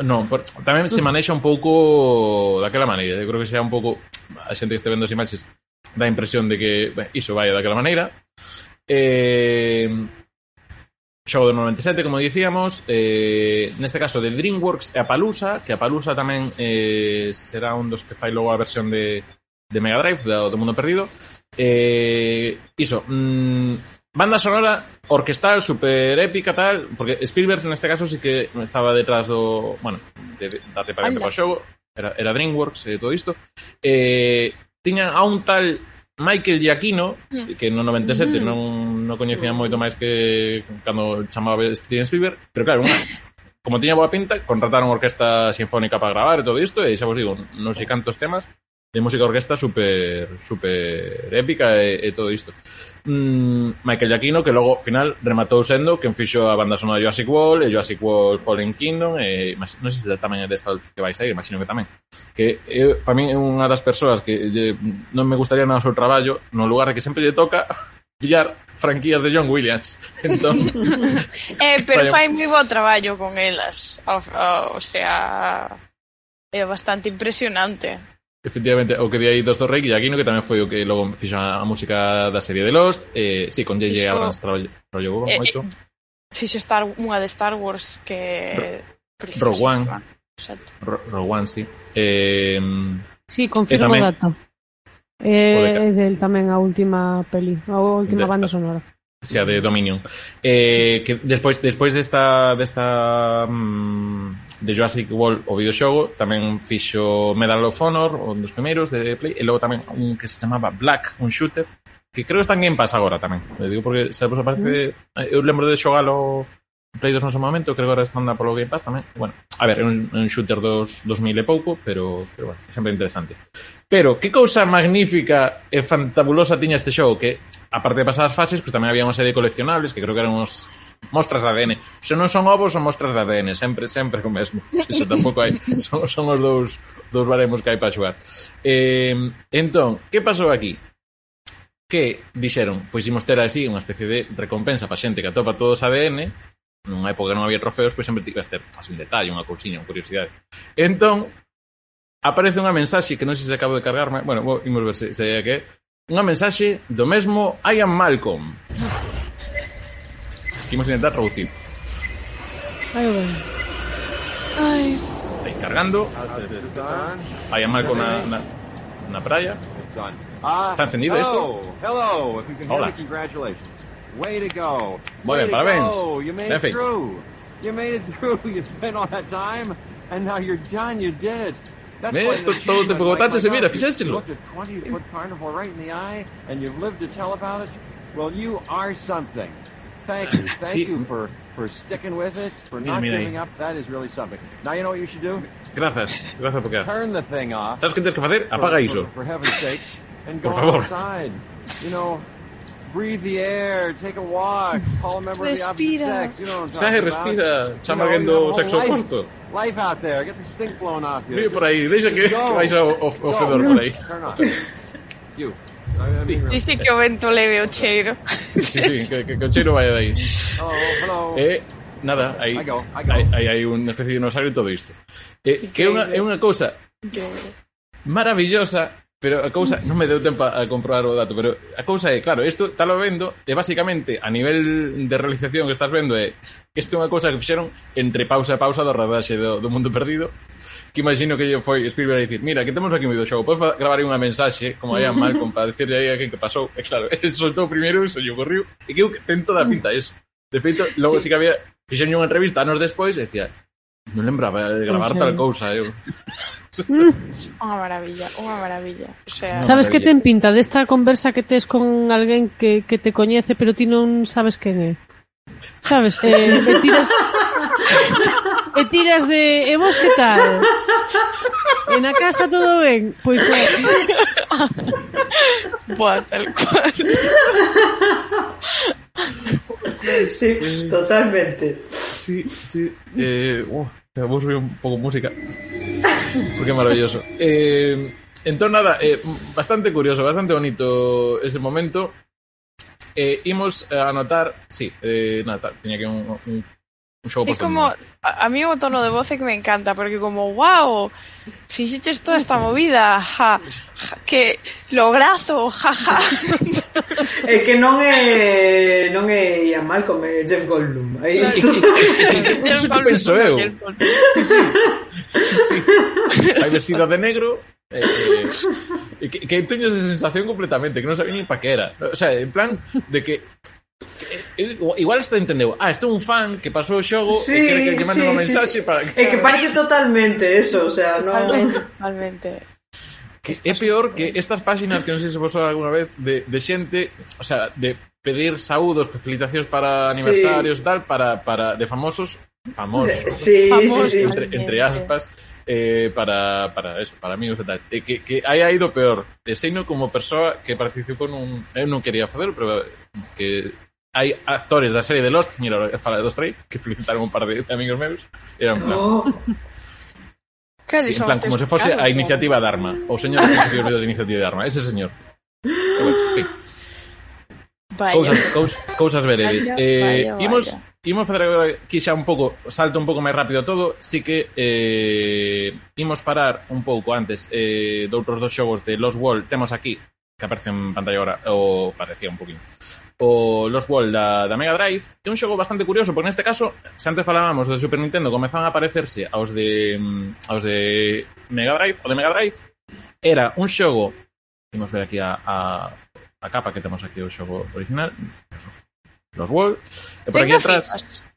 Non, por, tamén se manexa un pouco daquela maneira. Eu creo que sea un pouco a xente que este vendo as imaxes dá a impresión de que ben, iso vai daquela maneira. Eh, xogo do 97, como dicíamos, eh, neste caso de DreamWorks e a Palusa, que a Palusa tamén eh, será un dos que fai logo a versión de de Mega Drive, do, do Mundo Perdido. Eh, iso, mm, banda sonora orquestal, super épica, tal, porque Spielberg neste caso sí que estaba detrás do... Bueno, de, darle para o xogo, era, era DreamWorks e eh, todo isto. Eh, tiñan a un tal Michael Giacchino, hmm. que no 97 mm. non, non coñecía moito máis que cando chamaba Steven Spielberg, pero claro, unha, como tiña boa pinta, contrataron orquesta sinfónica para gravar e todo isto, e xa vos digo, non sei cantos temas, de música orquesta super super épica e, e todo isto. Mm, Michael Giacchino, que logo, final, rematou sendo quen fixo a banda sonora de Jurassic World, e Jurassic World Fallen Kingdom, e, mas, non sei se tamén é desta que vais a ir, imagino que tamén. Que eu, para mí é unha das persoas que lle, non me gustaría nada o seu traballo, no lugar que sempre lle toca pillar franquías de John Williams. Entón, eh, pero fai moi bo traballo con elas. O, o, o sea, é bastante impresionante. Efectivamente, o que di aí dos do Rey Giaquino que tamén foi o que logo fixo a música da serie de Lost eh, Si, sí, con J.J. Fixo... Abrams traballou eh, moito eh, Fixo Star, unha de Star Wars que... Rogue One Exacto. Rogue One, sí eh, Sí, confirmo tamén... o dato Eh, é del tamén a última peli, a última de, banda sonora. Si, a de Dominion. Eh, sí. que despois despois desta desta mm, de Jurassic World o videoxogo, tamén fixo Medal of Honor, un dos primeiros de Play, e logo tamén un que se chamaba Black, un shooter, que creo que está en Game Pass agora tamén. Eu digo porque se vos aparece, eh, eu lembro de xogalo Play 2 no seu momento, creo que agora está anda polo Game Pass tamén. Bueno, a ver, é un, un shooter dos 2000 e pouco, pero, pero bueno, sempre interesante. Pero que cousa magnífica e fantabulosa tiña este xogo que aparte de pasar as fases, pues tamén había unha serie de coleccionables que creo que eran uns mostras de ADN. Se non son ovos, son mostras de ADN, sempre sempre o mesmo. Eso tampouco hai, son, son os dous dous baremos que hai para xogar. Eh, entón, que pasou aquí? Que dixeron, pois imos ter así unha especie de recompensa para xente que atopa todos ADN, nunha época que non había trofeos, pois sempre tivas ter así un detalle, unha cousiña, unha curiosidade. Entón, aparece unha mensaxe que non sei se acabo de cargarme, bueno, vou, imos ver se, se é que é, unha mensaxe do mesmo Ian Malcolm. Vamos a intentar traducir. Ahí. Ay. Estáis cargando. Hay mal con una, una, playa. ¿Está encendido esto? Hola. Way to go. Muy bien, parabéns. Perfecto. You made it through. You spent all that time, and now you're done. You did ¿Ves? Todo este se mira. Right in the eye, and you've lived to tell about it. Well, you are something. Thank you. Thank Sí. you for, for sticking with it, for Mira, not mira ahí. giving up. That is really something. Now you know what you should do? Gracias, gracias por quedar. Turn the thing off. Sabes que tens que facer? for- Apaga for- iso. For, heaven's sake, and go Por favor. outside. You know, breathe the air, take a walk, call a member of the opposite Respira. sex. You know what I'm Sae, talking about. respira, You chama know, vendo you o have sexo whole oposto. life, life out there. Get the stink blown off you. Vive por aí, deixa que, que Go. vais ao, ao, ao por aí. Turn off. You. Dice que o vento leve o cheiro. Sí, sí, que, que, que o cheiro vai aí. Hello, hello. E, nada, aí, I go, I go. aí, aí hai unha especie de dinosaurio e todo isto. E, eh, que é unha, é unha cousa maravillosa Pero a cousa, non me deu tempo a comprobar o dato, pero a cousa é, claro, isto está lo vendo e basicamente a nivel de realización que estás vendo é isto é unha cousa que fixeron entre pausa e pausa do rodaxe do, do Mundo Perdido que imagino que foi Spielberg a dicir mira, que temos aquí un videoxogo, podes gravar unha mensaxe como aí a Malcolm para decirle aí a quen que pasou e claro, el soltou primeiro e se lle ocorriu e que eu ten toda a pinta eso de feito, logo sí. sí que había fixen unha entrevista anos despois e decía non lembraba de gravar tal cousa eu Unha maravilla, unha maravilla. O sea, sabes maravilla. que ten pinta desta de conversa que tes con alguén que, que te coñece pero ti non sabes quen é. Sabes, eh, te tiras e tiras de e vos que tal? E na casa todo ben? Pois é, boa, tal cual. Sí, totalmente. Sí, sí. Eh, uh, vamos a subir un pouco música. Porque é maravilloso. Eh, entón, nada, eh, bastante curioso, bastante bonito ese momento. Eh, imos a anotar, sí, eh, nada, que un, un, Es como, a, a mí o tono de voz que me encanta, porque como, wow, fixiches toda esta movida, ja, ja que lograzo, jaja. Ja. é que non é non é Ian Malcolm, é Jeff Goldblum. Aí claro. Jeff que, penso eu. Sí, sí. Hai vestida de negro, eh, eh, que, que teño esa sensación completamente, que non sabía nin pa que era. O sea, en plan de que Eh, eh, igual está entendeu Ah, isto é un fan que pasou o xogo sí, E quere que lle mande sí, unha mensaxe sí, sí. para que... É que parece totalmente eso o sea, no... Totalmente, totalmente. Que é peor que estas páxinas que non sei se vos alguna vez de, de xente, o sea, de pedir saúdos, felicitacións para aniversarios sí. tal, para, para de famosos famosos, sí, famosos sí, sí. Entre, entre aspas eh, para, para eso, para amigos e tal eh, que, que hai ido peor Deseino como persoa que participou nun, eu eh, non quería facer pero que hai actores da serie de Lost, mira, fala de dos Trey, que felicitaron un par de amigos meus, eran plan... Oh. Casi sí, en plan, como se fose a iniciativa de arma. O señor que se olvidou de iniciativa de arma. Ese señor. Bueno. Vaya. Cousas, cous, cousas veredes. Vaya, eh, vaya, imos, vaya. imos fazer agora aquí xa un pouco, salto un pouco máis rápido todo, si que eh, imos parar un pouco antes eh, doutros dos xogos de Lost World, temos aquí, que aparece en pantalla agora, ou parecía un poquinho, o Lost World da, da Mega Drive, que é un xogo bastante curioso, porque neste caso, se antes falábamos do Super Nintendo, comezan a aparecerse aos de mm, aos de Mega Drive, o de Mega Drive era un xogo, imos ver aquí a, a, a capa que temos aquí o xogo original, Lost World, e por Tengo aquí atrás... Fíos.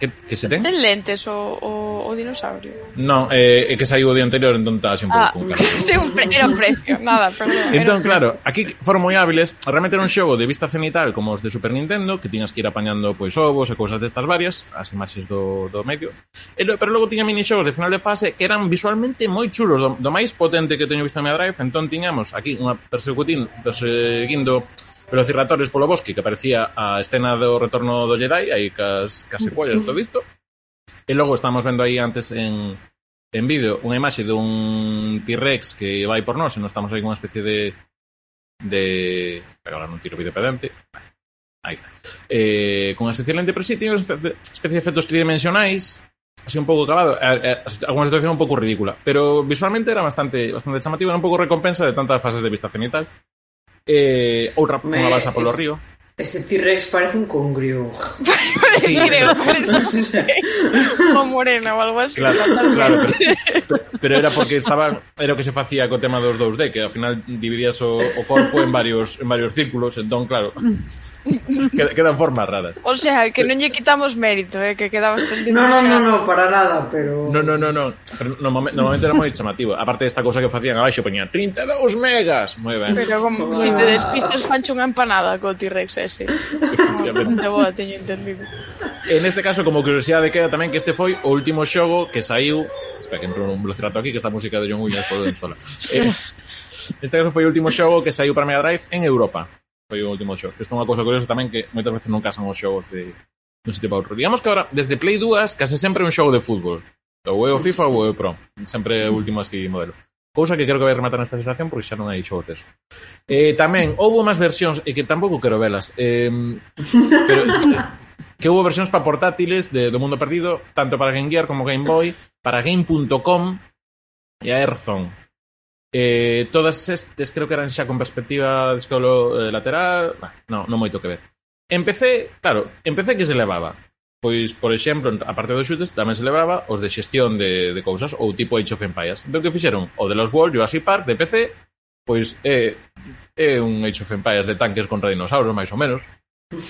Que, que se ten? Ten lentes o, o, o dinosaurio? Non, é, eh, é que saiu o día anterior, entón está así un pouco... Ah, un un pre, era un precio, nada, perdón. Entón, claro, aquí foron moi hábiles. Realmente era un xogo de vista cenital como os de Super Nintendo, que tiñas que ir apañando pois ovos e cousas destas varias, as imaxes do, do medio. E, pero logo tiña mini xogos de final de fase que eran visualmente moi chulos, do, do máis potente que teño visto en Mega Drive. Entón tiñamos aquí unha persecutín, perseguindo velociraptores polo bosque, que aparecía a escena do retorno do Jedi, aí cas, case pollas do visto. E logo estamos vendo aí antes en, en vídeo unha imaxe dun T-Rex que vai por nós e non estamos aí con unha especie de de... Pero agora non tiro vídeo pedante. Aí está. Eh, con especie de lente, pero sí, tiño especie de efectos tridimensionais así un pouco acabado. Eh, eh, alguna situación un pouco ridícula. Pero visualmente era bastante bastante chamativo, era un pouco recompensa de tantas fases de vista cenital eh, outra Me... unha balsa polo es... río. Ese T-Rex parece un congrio. sí, creo, no sé. Morena ou algo así. Claro, claro pero, pero, era porque estaba era o que se facía co tema dos 2D, que ao final dividías o, o corpo en varios en varios círculos, entón claro. Quedan formas raras. O sea, que non lle quitamos mérito, eh, que queda bastante No, no, no, no, para nada, pero No, no, no, no. Pero normalmente, normalmente era moi chamativo. Aparte desta cousa que facían abaixo poñían 32 megas. Moi ben. Pero como ah. se si te despistas fancho unha empanada co T-Rex ese. Efectivamente. boa, teño entendido. En este caso, como curiosidade queda tamén que este foi o último xogo que saiu Espera, que entrou un velocirato aquí, que esta música de John Williams por dentro. Eh, este caso foi o último xogo que saiu para Mega Drive en Europa foi o último xogo. Que isto é unha cousa curiosa tamén que moitas veces non casan os xogos de un sitio para outro. Digamos que agora, desde Play 2, case sempre un xogo de fútbol. Ou é o FIFA ou é o Pro. Sempre o último así modelo. Cousa que creo que vai rematar nesta situación porque xa non hai xogos deso. Eh, tamén, houve máis versións, e que tampouco quero velas, eh, pero, eh, que houve versións para portátiles de, do mundo perdido, tanto para Game Gear como Game Boy, para Game.com e a Airzone. Eh, todas estes creo que eran xa con perspectiva de escolo eh, lateral, bah, non, non moito que ver. Empecé, claro, empecé que se levaba. Pois, por exemplo, a parte dos xutes tamén se levaba os de xestión de, de cousas ou tipo Age of Empires. Entón que fixeron? O de los World Jurassic Park de PC, pois é, é un Age of Empires de tanques contra dinosauros, máis ou menos.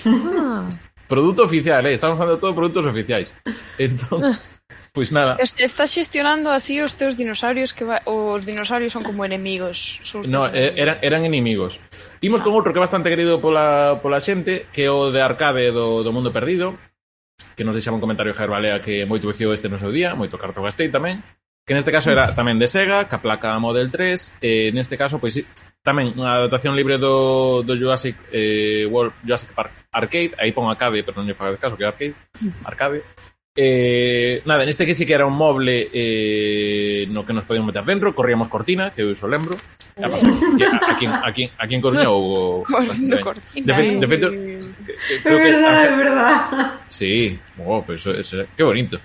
Ah. Produto oficial, eh? estamos falando de todo produtos oficiais. Entón, Pois nada. Estás xestionando así os teus dinosaurios que va... os dinosaurios son como enemigos. Son no, enemigos. eran, eran enemigos. Imos ah. con outro que é bastante querido pola, pola xente, que é o de arcade do, do Mundo Perdido, que nos deixaba un comentario Jair Balea que moito veciou este no seu día, moito carto gastei tamén, que neste caso era tamén de Sega, que a placa Model 3, e neste caso, pois tamén unha adaptación libre do, do Jurassic, eh, World, Jurassic Park Arcade, aí pon arcade, pero non lle faga caso que é arcade, arcade, Eh, nada, neste que sí que era un moble eh, no que nos podíamos meter dentro, corríamos cortina, que eu iso lembro. Aquí, aquí, aquí, en Coruña. Corriendo cortina, De eh. de que- que- Es que verdad, Ángel- es verdad. Sí, oh, pero eso, eso- qué bonito.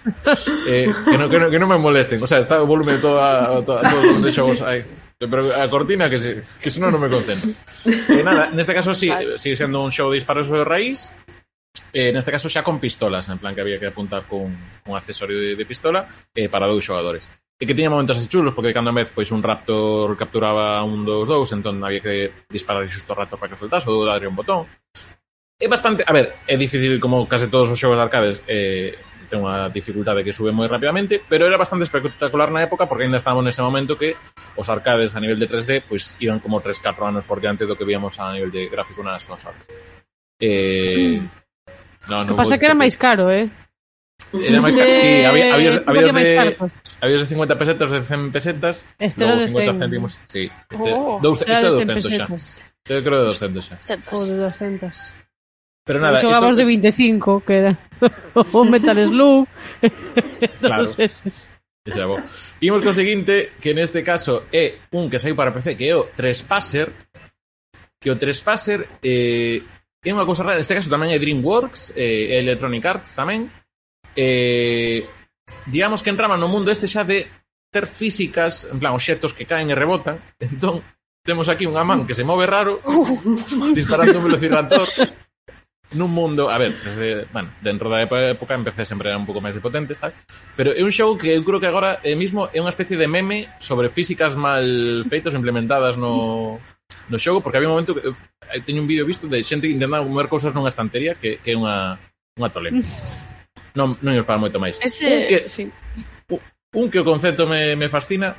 Eh, que, no, que, no, que no me molesten. O sea, está o volumen todo a, a, to- a todos os de xogos aí. Pero a cortina que se, que senón non me concentro. Eh, nada, neste caso sí, sigue sendo un show de disparos de raíz. eh, neste caso xa con pistolas, en plan que había que apuntar con un accesorio de, de pistola eh, para dous xogadores. E que tiña momentos así chulos, porque de cando vez pois un raptor capturaba un dos dous, entón había que disparar xusto o raptor para que soltase ou darle un botón. É bastante, a ver, é difícil como case todos os xogos de arcades, eh, ten unha dificultade que sube moi rapidamente, pero era bastante espectacular na época porque ainda estábamos nese momento que os arcades a nivel de 3D pois iban como 3-4 anos por diante do que víamos a nivel de gráfico nas consolas. Eh, mm No, no o pasa que era máis caro, eh? Era máis caro, sí, había, había, había, de, había de 50 pesetas, de 100 pesetas, este logo de 50 céntimos, sí. Este, oh, dous, este é 200 xa. Este creo de 200 xa. O de 200. Pero nada, non xogamos isto... de 25, que era o Metal Slug, claro. dos eses. Xa bo. Imos co seguinte, que neste caso é un que saiu para PC, que é o Trespasser, que o Trespasser eh, É unha cousa rara, neste caso tamén é DreamWorks, eh, Electronic Arts tamén. Eh, digamos que entraba no mundo este xa de ter físicas, en plan, obxectos que caen e rebotan. Entón, temos aquí unha man que se move raro, disparando un velociraptor, nun mundo, a ver, desde, bueno, dentro da época empecé sempre era un pouco máis de potente, sabe? Pero é un show que eu creo que agora eh, mismo é unha especie de meme sobre físicas mal feitos implementadas no no xogo, porque había un momento que eu, teño un vídeo visto de xente intentando comer cousas nunha estantería que, que é unha, unha tole. Mm. non, non imos para moito máis. Ese, un que, sí. un, que o concepto me, me fascina,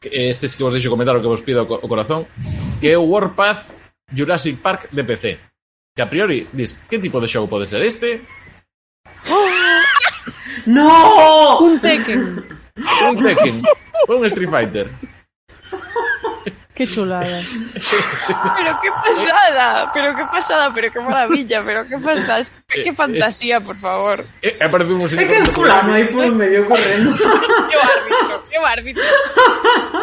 que este sí que vos deixo comentar o que vos pido o corazón, que é o Warpath Jurassic Park de PC. Que a priori, dis, que tipo de xogo pode ser este? no! Un Tekken. un Tekken. Un Street Fighter. Que chulada. Pero qué pasada, pero qué pasada, pero qué maravilla, pero qué fantasía, qué fantasía, por favor. e, aparece un Es que fulano ahí por el medio corriendo. Qué árbitro, qué árbitro.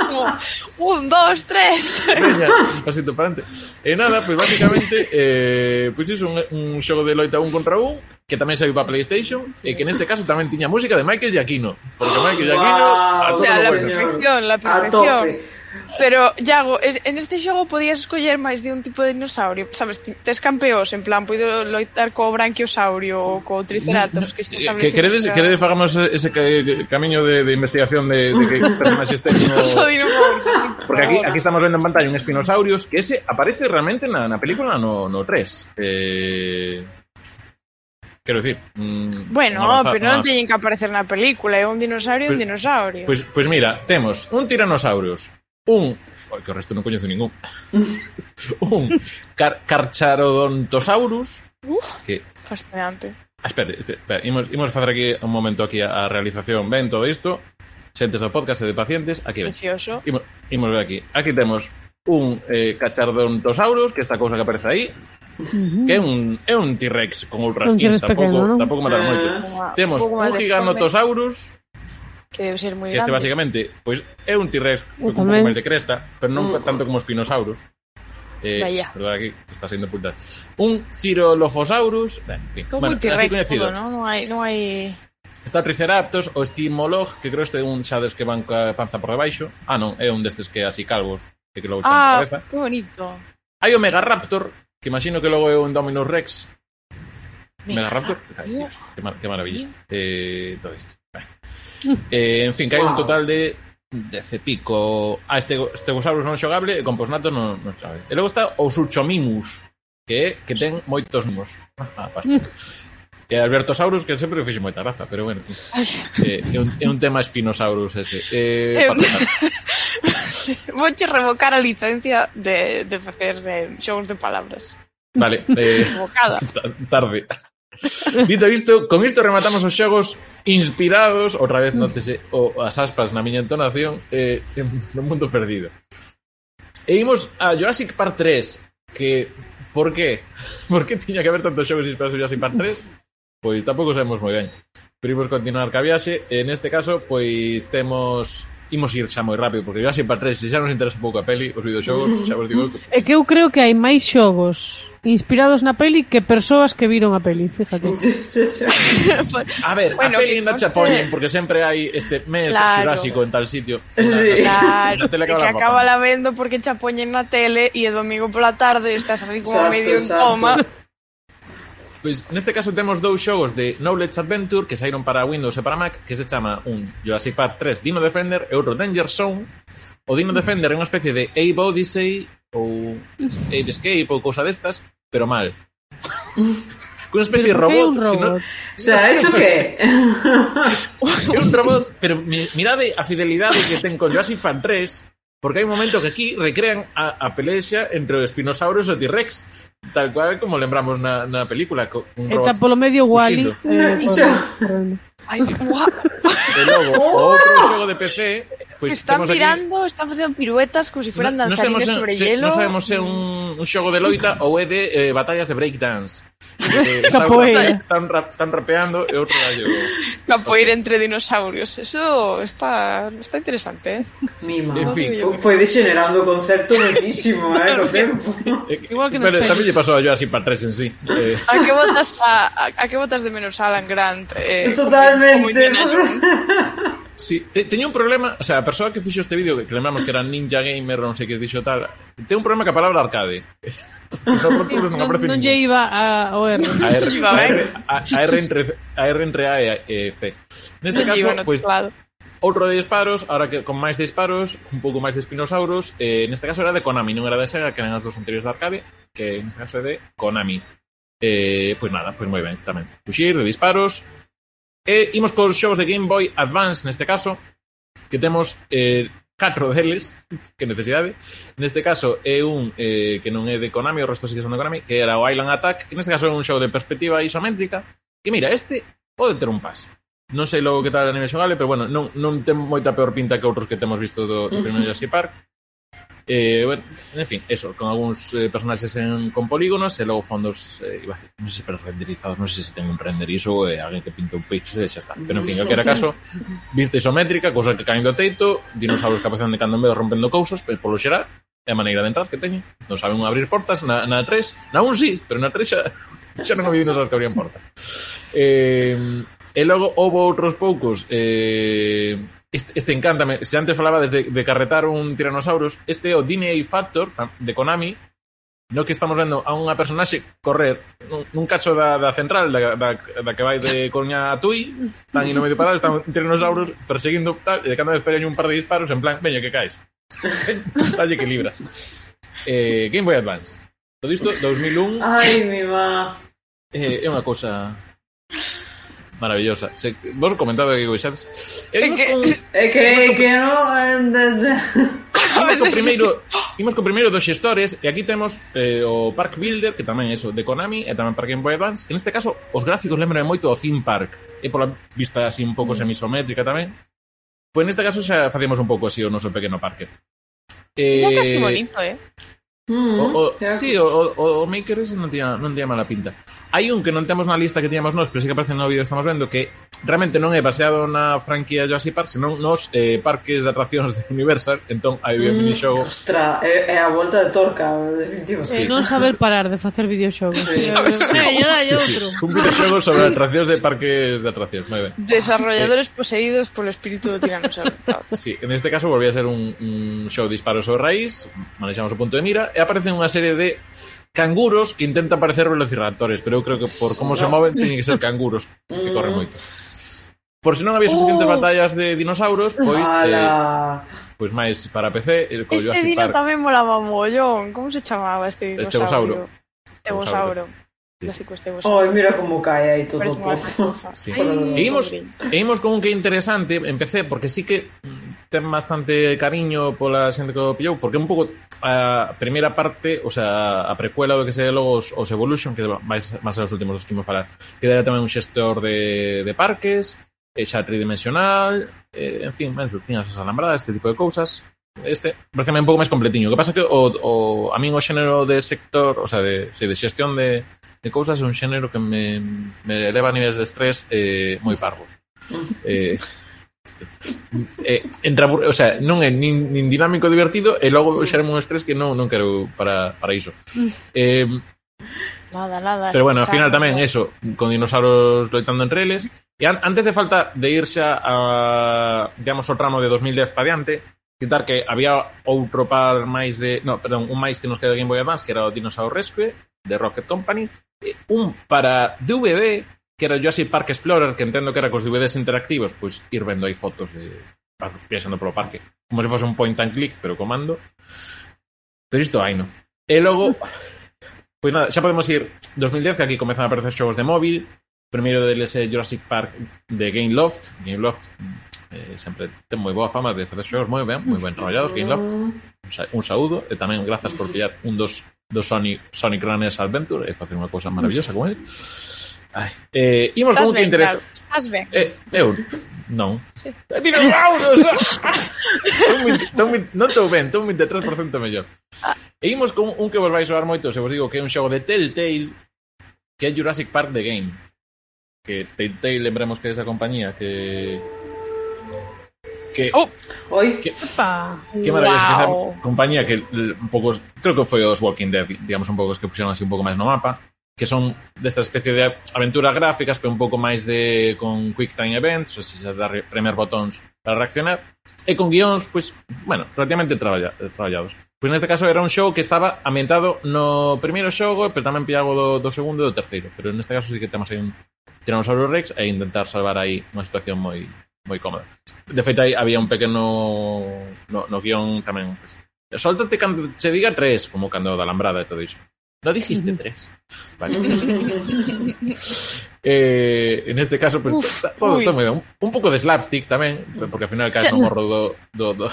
Como, un, dos, tres. Veña, pasito para adelante. E nada, pois pues, basicamente eh, pois pues iso un, un xogo de loita un contra un que tamén saiu para PlayStation e que neste caso tamén tiña música de Michael Giacchino porque Michael Giacchino a Guau, O todo sea, lo la bueno. perfección, la A perfección. tope. Pero, Iago, en este xogo podías escoller máis de un tipo de dinosaurio. Sabes, tes campeós, en plan, poido loitar co branquiosaurio ou co triceratops que xa. Eh, que queredes, que... queredes fagamos ese camiño de, de investigación de, de que personaxes técnicos... Porque aquí, aquí estamos vendo en pantalla un Spinosaurus que ese aparece realmente na, na película no, no 3. Eh... Quero dicir... Mm, bueno, avanzar, pero non teñen que aparecer na película, é un dinosaurio e pues, un pois, dinosaurio. Pois pues, pues mira, temos un tiranosaurus un que o resto non coñezo ningún un car carcharodontosaurus Uf, que fascinante ah, Espera, espere, imos, imos facer aquí un momento aquí a, a realización. Ven todo isto, xentes do podcast e de pacientes, aquí ven. Precioso. Imos, imos ver aquí. Aquí temos un eh, cachardontosaurus, que esta cousa que aparece aí, que é un, é un T-Rex con ultraskin, tampouco, pequeno, non? tampouco mataron moito. Ah, temos un giganotosaurus, Que debe ser moi grande. Este basicamente, pois pues, é un T-Rex con un pouco máis de cresta, pero non mm. tanto como Spinosaurus. Eh, Vaya. Perdón, aquí está sendo puta. Un Cirolophosaurus, ben, en fin. Como bueno, un T-Rex todo, non? Non hai, non hai... Está Triceratops, o Stimolog, que creo este é un xa des que van ca panza por debaixo. Ah, non, é un destes que así calvos, que que logo ah, cabeza. Ah, que bonito. Hai o Megaraptor, que imagino que logo é un Dominus Rex. Megaraptor? Megaraptor? Ay, Dios, que, mar que maravilla. Eh, todo isto eh, en fin, que hai wow. un total de dece pico ah, este, Stegosaurus non xogable e Composnato non, non xogable. E logo está o Suchomimus, que que ten moitos mos. Ah, basta. E Albertosaurus, que sempre fixe moita graza, pero bueno. Eh, é, un, é un tema Spinosaurus ese. Eh, Vouche revocar a licencia de, de facer eh, xogos de palabras. Vale. Eh, Revocada. Tarde. Dito isto, con isto rematamos os xogos inspirados, outra vez notese o, as aspas na miña entonación, eh, no mundo perdido. E imos a Jurassic Park 3, que, por qué? Por que tiña que haber tantos xogos inspirados en Jurassic Park 3? Pois tampouco sabemos moi ben. Pero imos continuar ca viaxe, en este caso, pois temos imos ir xa moi rápido, porque Jurassic Park 3, se xa nos interesa un pouco a peli, os videoxogos, xa vos digo... É que eu creo que hai máis xogos inspirados na peli que persoas que viron a peli, fíjate. a ver, bueno, a peli ainda che poñen porque sempre hai este mes claro. xurásico en tal sitio. La, sí. En la, claro, tele que, que acaba la vendo porque che poñen na tele e é domingo pola tarde estás ali como exacto, medio exacto. en coma. Pois neste caso temos dous xogos de Knowledge Adventure que saíron para Windows e para Mac que se chama un Jurassic Park 3 Dino Defender e outro Danger Zone O Dino Defender é unha especie de Abe Odyssey ou Ape Escape ou cousa destas pero mal. Con unha especie de robot. O sea, ¿eso qué? É un robot, pero mi- mirade a fidelidade que ten con Jurassic Park 3 porque hai un momento que aquí recrean a, a pelexa entre o Spinosaurus e o T-Rex tal cual como lembramos na, na película co- un Está robot polo medio Wally. fuxindo. Eh. Ai, guau. e logo o outro xogo de PC pois están temos aquí mirando, están facendo piruetas como se fueran non danzarines sabemos sobre se, hielo. non sabemos se é un, un xogo de loita ou é de eh, batallas de breakdance Eh, están, Capoeira. están, rap, están rapeando e outro gallo Capoeira entre dinosaurios. Eso está, está interesante, eh? En fin. Foi- Foi degenerando o concepto muchísimo, eh, co tempo. Eh, Igual que pero tamén lle pasou a Jurassic Park 3 en sí eh, A que botas a, a, a que botas de menos Alan Grant? Eh, como- Totalmente. como Jones? Sí, te, teña un problema, o sea, a persoa que fixo este vídeo, que lembramos que era Ninja Gamer, non sei que dixo tal, ten un problema que a palabra arcade. non, non, aparece non lle iba a, o R. A R, a R, a, a R entre, a R entre A e, e C. Neste non caso, pois, pues, outro de disparos, ahora que con máis disparos, un pouco máis de espinosauros, eh, neste caso era de Konami, non era de Sega, que eran as dos anteriores de arcade, que neste caso é de Konami. Eh, pois pues nada, pois pues moi ben, tamén. Fuxir, de disparos, E imos cos xogos de Game Boy Advance, neste caso, que temos eh, catro deles, que necesidade. Neste caso é un eh, que non é de Konami, o resto sí que son de Konami, que era o Island Attack, que neste caso é un xogo de perspectiva isométrica, que mira, este pode ter un pase. Non sei logo que tal a nivel xogable, pero bueno, non, non ten moita peor pinta que outros que temos visto do, do primeiro Jurassic Park. Eh, bueno, en fin, eso, con algúns eh, personaxes en, con polígonos e logo fondos eh, iba, non sei se pero renderizados, non sei se ten un render iso e eh, alguén que pintou pixels e eh, xa está. Pero en fin, en calquera caso, vista isométrica, cousa que caen do teito, dinosaurios que aparecen de cando en medo rompendo cousas, pero polo xeral, é a maneira de entrar que teñen. Non saben abrir portas na, na 3, na 1 sí, pero na 3 xa, xa non había dinosaurios que abrían portas. Eh, e logo houve outros poucos eh, Este, este encántame. Se antes falaba desde, de carretar un tiranosaurus, este é o DNA Factor de Konami, no que estamos vendo a unha personaxe correr nun, nun cacho da, da central da, da, da que vai de Coruña a Tui están no medio parado, están tiranosaurus perseguindo tal, e de cando vez un par de disparos en plan, veña que caes talle que libras. Eh, Game Boy Advance. Todo isto, 2001 ai, mi má eh, é unha cousa maravillosa. Se, vos comentaba que coixades. É que, é que, é que non... Imos co primeiro, imos co primeiro dos xestores e aquí temos eh, o Park Builder, que tamén é eso de Konami e tamén para Game Boy Advance. Que neste caso, os gráficos lembran moito ao Theme Park. E pola vista así un pouco mm. semisométrica tamén. Pois pues neste caso xa facemos un pouco así o noso pequeno parque. Eh, xa casi bonito, eh? Mm, o, o, sí, o, o, o Makers non tiña, non tiña mala pinta. Hai un que non temos na lista que tiñamos nós, pero sí que aparece no vídeo que estamos vendo, que realmente non é baseado na franquía Jurassic Park, senón nos eh, parques de atraccións de Universal, entón hai mm, minixogo. Ostra, é, é a volta de torca, definitivo. Sí. Eh, non saber parar de facer videoxogos. Sí. Sabes, sí. Eh, outro. Eh, eh, sí, sí. Un videoxogo sobre atraccións de parques de atraccións, moi ben. Desarrolladores eh. poseídos polo espírito do tiranosaurio. sí, en este caso volvía a ser un, un show disparos ao raíz, manexamos o punto de mira, e aparece unha serie de canguros que intentan parecer velociraptores, pero eu creo que por como se moven teñen que ser canguros, que corren mm. moito. Por se si non había suficientes oh. batallas de dinosauros, pois eh, Ala. eh, pois máis para PC, el colló Este dino tamén molaba mollón. Como se chamaba este dinosaurio? Estegosauro. Estegosauro. Clásico estegosauro. Ai, oh, mira como cae aí todo o tofo. Sí. E imos, e imos con un que é interesante, empecé, porque sí que ten bastante cariño pola xente que o pillou, porque é un pouco a primeira parte, o sea, a precuela do que se logo os, os Evolution, que vais máis aos últimos dos que imos falar, que era tamén un xestor de, de parques, e xa tridimensional, eh, en fin, ben, tiñas as alambradas, este tipo de cousas. Este, parece un pouco máis completiño. O que pasa que o, o, a min o xénero de sector, o sea, de, sí, de xestión de, de cousas é un xénero que me, me eleva a niveles de estrés eh, moi parvos. Eh, eh, entra, o sea, non é nin, nin dinámico divertido e logo xerme un estrés que non, non quero para, para iso. Eh, nada, nada, pero bueno, ao final tamén eso con dinosaurios loitando entre eles. E an, antes de falta de ir xa a, digamos o tramo de 2010 para diante citar que había outro par máis de, no, perdón, un máis que nos queda de Game Boy Advance, que era o Dinosaur Rescue de Rocket Company, un para DVD que era Jurassic Park Explorer, que entendo que era cos DVDs interactivos, pois ir vendo aí fotos de viaxando polo parque. Como se fose un point and click, pero comando. Pero isto hai, no? E logo, pois nada, xa podemos ir 2010, que aquí comezan a aparecer xogos de móvil. Primeiro deles é Jurassic Park de Game Loft. Game Loft eh, sempre ten moi boa fama de facer xogos moi ben, moi ben traballados, Game Loft. Un, sa un saúdo e tamén grazas por pillar un dos dos Sonic, Sonic Runners Adventure e facer unha cousa maravillosa como ele. Ai. Eh, imos estás con un ben, interés. Claro. Estás ben. Eh, eu non. Sí. Eh, Dinosaurios! non estou ben, estou un 23% mellor. Ah. E imos con un que vos vai soar moito, se vos digo que é un xogo de Telltale, que é Jurassic Park The Game. Que Telltale, lembremos que é esa compañía que... Que, oh, oi, que, Opa. que maravilloso wow. que esa compañía que un pouco, creo que foi os Walking Dead, digamos un pouco os que puxeron así un pouco máis no mapa que son desta especie de aventuras gráficas que un pouco máis de con quick time events, ou seja, dar premier botóns para reaccionar, e con guións, pois, bueno, relativamente traballa, eh, traballados. Pois neste caso era un show que estaba ambientado no primeiro xogo, pero tamén pillado do, do segundo e do terceiro, pero neste caso sí que temos aí un Tiranosaurio Rex e intentar salvar aí unha situación moi moi cómoda. De feito, aí había un pequeno no, no guión tamén, Pues, soltate cando se diga tres, como cando da alambrada e todo iso. No dijiste tres. Vale. Eh, En este caso pues, Uf, todo, un, pouco de slapstick tamén Porque ao final caes no morro do, do, do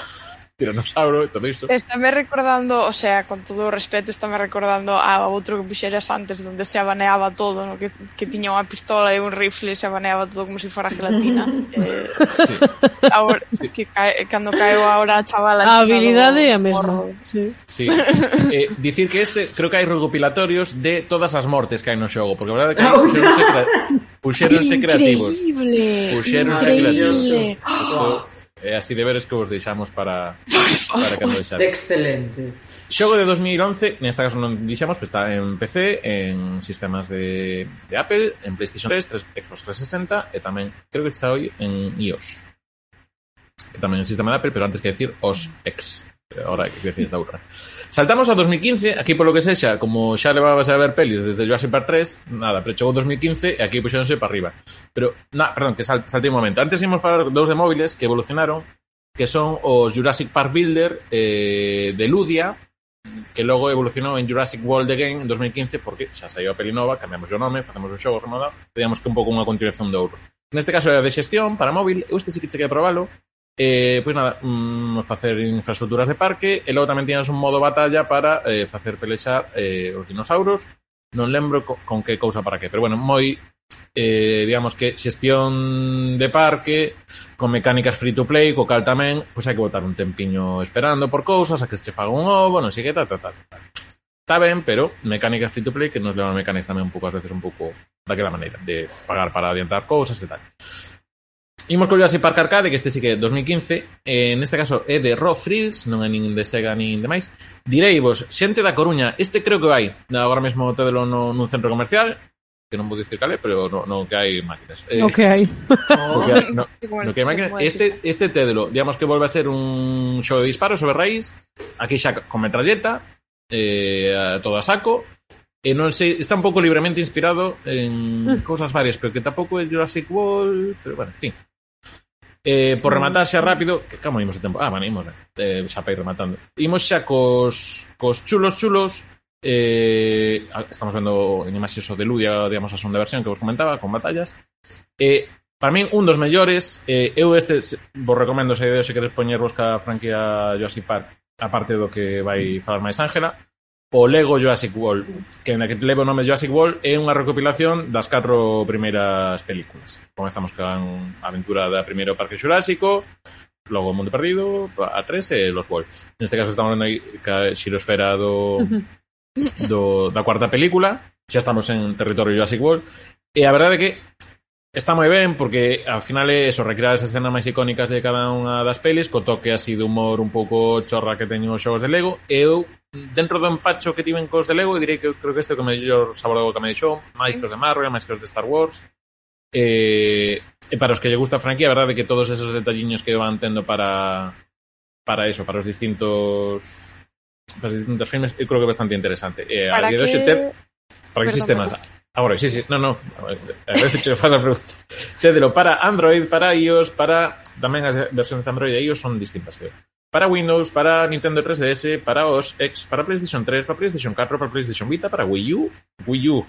tiranosauro ah, e todo iso. Estáme recordando, o sea, con todo o respeto, estáme recordando a outro que puxeras antes onde se abaneaba todo, no? que, que tiña unha pistola e un rifle e se abaneaba todo como se si fora gelatina. eh, sí. Ahora, sí. que cae, cando caeu ahora a chavala. A habilidade é a mesma. Sí. sí. eh, dicir que este, creo que hai recopilatorios de todas as mortes que hai no xogo, porque a verdade que hai oh, no. puxeronse creativos. Increíble. Puxeronse creativos. Increíble. Oh é así de veres que vos deixamos para para cando deixar. Excelente. Xogo de 2011, nesta caso non dixemos, pues está en PC, en sistemas de, de Apple, en PlayStation 3, 3 Xbox 360 e tamén creo que está hoy en iOS. Que tamén é sistema de Apple, pero antes que decir OS X. Ahora que decir da outra. Saltamos a 2015, aquí polo que sexa, como xa levabas a ver pelis desde Jurassic Park 3, nada, pero chegou 2015 e aquí puxéronse para arriba. Pero, na, perdón, que sal, saltei un momento. Antes ímos falar dous de móviles que evolucionaron, que son os Jurassic Park Builder eh, de Ludia, que logo evolucionou en Jurassic World Again en 2015 porque xa saiu a peli nova, cambiamos o nome, facemos o xogo remodado, digamos que un pouco unha continuación do outro. Neste caso era de xestión para móvil, eu este sí que cheguei a probalo, Eh, pois nada, mm, facer infraestructuras de parque e logo tamén tiñas un modo batalla para eh, facer pelexar eh, os dinosauros non lembro co, con que cousa para que pero bueno, moi eh, digamos que xestión de parque con mecánicas free to play co cal tamén, pois hai que botar un tempiño esperando por cousas, a que se che faga un ovo non sei que, tal, tal, tal, tal está ben, pero mecánicas free to play que nos levan mecánicas tamén un pouco, ás veces un pouco daquela maneira, de pagar para adiantar cousas e tal. Imos con así Park Arcade, que este sí que é 2015, eh, neste caso é de Raw Frills, non é nin de Sega nin de máis. Direi vos, xente da Coruña, este creo que vai, agora mesmo tedelo no, nun centro comercial, que non vou dicir cale, pero no, no que hai máquinas. Eh, no que hai. No, que, no, no que hai máquinas. Este, este tedelo, digamos que volve a ser un xogo de disparos sobre raíz, aquí xa con metralleta, eh, a todo a saco, E non sei, está un pouco libremente inspirado en mm. cousas varias, pero que tampouco é Jurassic World, pero bueno, en fin. Eh, por rematar xa rápido, que como imos de tempo? Ah, bueno, imos, eh, xa para ir rematando. Imos xa cos, cos chulos chulos, eh, estamos vendo en imaxes o Deludia, digamos, a segunda versión que vos comentaba, con batallas. Eh, para min, un dos mellores, eh, eu este vos recomendo se se queres poñer vos ca franquía Jurassic Park, aparte do que vai falar máis Ángela, o Lego Jurassic World, que na que leva o nome Jurassic World é unha recopilación das catro primeiras películas. Comezamos con a aventura da primeiro Parque Xurásico, logo o Mundo Perdido, a tres e los World. Neste caso estamos na xirosfera do, do, da cuarta película, xa estamos en territorio Jurassic World, e a verdade é que Está moi ben porque ao final é eso, recrear esas escenas máis icónicas de cada unha das pelis, co toque así de humor un pouco chorra que teñen os xogos de Lego, e eu dentro do empacho que tiven cos de Lego direi que creo que este é o que mellor sabor de boca me deixou máis que os de Marvel, máis que os de Star Wars e, e para os que lle gusta a franquía a verdade é que todos esos detalliños que van tendo para para eso, para os distintos para os distintos filmes, eu creo que é bastante interesante e a de hoxe que... para que Perdón, sistemas? Agora, sí, sí, no, no. A veces que faz a pregunta. Tédelo para Android, para iOS, para tamén as versións de Android e iOS son distintas, creo. Para Windows, para Nintendo 3DS, para OS X, para PlayStation 3, para PlayStation 4, para PlayStation Vita, para Wii U, Wii U,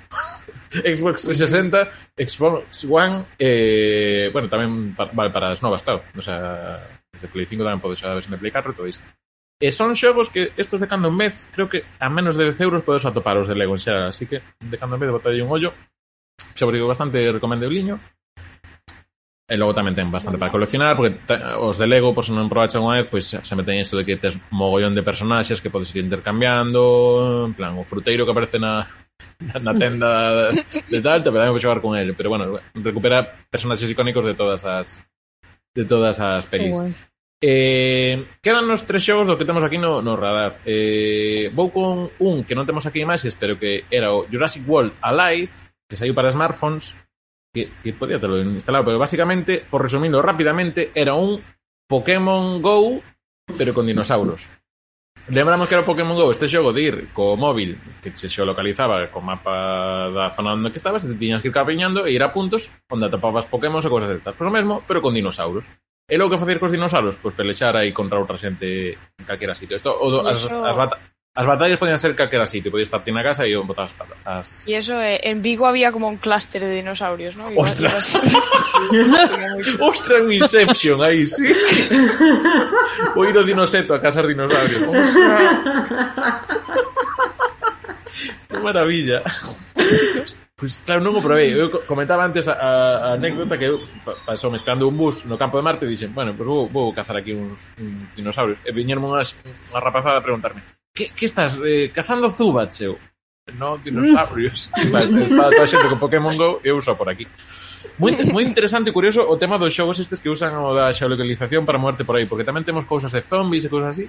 Xbox 360, Xbox One, eh, bueno, tamén para, vale para as novas, claro. O sea, desde Play 5 tamén podes a versión de Play 4 e todo isto. E son xogos que estos de cando en vez, creo que a menos de 10 euros podes atopar os de Lego en xeral, así que de cando en vez botarlle un ollo, xa vos digo bastante recomendebliño. E logo tamén ten bastante para coleccionar, porque os de Lego, por se non probaxe unha vez, pois se meten isto de que tes mogollón de personaxes que podes ir intercambiando, en plan, o fruteiro que aparece na, na tenda de tal, te tamén vou xogar con ele, pero bueno, recupera personaxes icónicos de todas as de todas as pelis. Eh, quedan nos tres xogos do que temos aquí no, no radar. Eh, vou con un que non temos aquí imaxes, pero que era o Jurassic World Alive, que saiu para smartphones, que, que podía terlo instalado, pero basicamente, por resumirlo rápidamente, era un Pokémon Go, pero con dinosauros. Lembramos que era Pokémon Go este xogo de ir co móvil que se xeolocalizaba co mapa da zona onde que estabas e te tiñas que ir capiñando e ir a puntos onde atopabas Pokémon e cosas de tal. Por o mesmo, pero con dinosauros. E logo que facer cos dinosauros? Pois pelexar aí contra outra xente en calquera sitio. Isto, o do, as, iso- as, bata As batallas podían ser calquera sitio, podías estar ti na casa e eu botar as, as... E eso, eh, en Vigo había como un clúster de dinosaurios, non? Ostras! Ostras, un Inception aí, sí. o ir o dinoseto a de dinosaurios. Que maravilla. Pois pues, claro, non o probei. Eu comentaba antes a, a anécdota que eu pasou mezclando un bus no campo de Marte e dixen, bueno, pois pues vou, vou cazar aquí uns, uns dinosaurios. E viñeron unhas, unha rapazada a preguntarme, Que, que estás eh, cazando zubats, eu? No, dinosaurios. Vas, para toda a xente con Pokémon GO, eu só por aquí. Moi, moi interesante e curioso o tema dos xogos estes que usan o da xeolocalización para moverte por aí, porque tamén temos cousas de zombies e cousas así,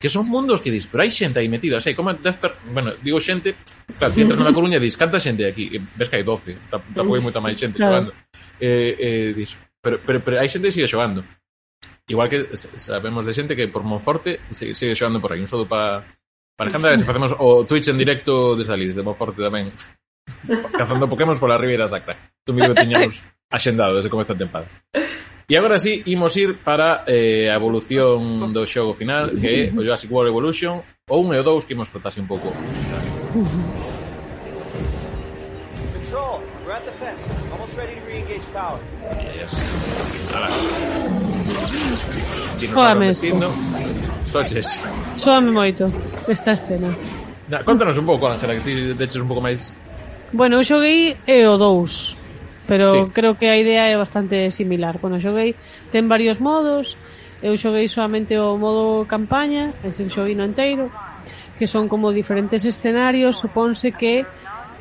que son mundos que dis, pero hai xente aí metida, sei, como per... bueno, digo xente, claro, ti entras na Coruña e dis, canta xente aquí, e ves que hai 12, tampouco hai moita máis xente claro. xogando. Eh, eh, dis, pero, pero, pero hai xente que sigue xogando. Igual que sabemos de xente que por Monforte sigue, sigue xogando por aí, un sodo para Para gente que se facemos o Twitch en directo de salir, de Monforte tamén. Cazando Pokémon pola Ribeira Sacra. Tu mismo tiñamos axendado desde comezo de tempada. E agora sí, imos ir para eh, a evolución do xogo final, que é o Jurassic World Evolution, ou 1 e o 2, que imos tratase un pouco. Control, we're at the fence. Almost ready to re-engage power. Yes. Ala. Joder, me Soches. Soame moito esta escena. Na, contanos un pouco, Ángela, que ti deches un pouco máis... Bueno, eu xoguei e o 2, pero sí. creo que a idea é bastante similar. Bueno, xoguei, ten varios modos, eu xoguei solamente o modo campaña, Ese xoguei no inteiro, que son como diferentes escenarios, supónse que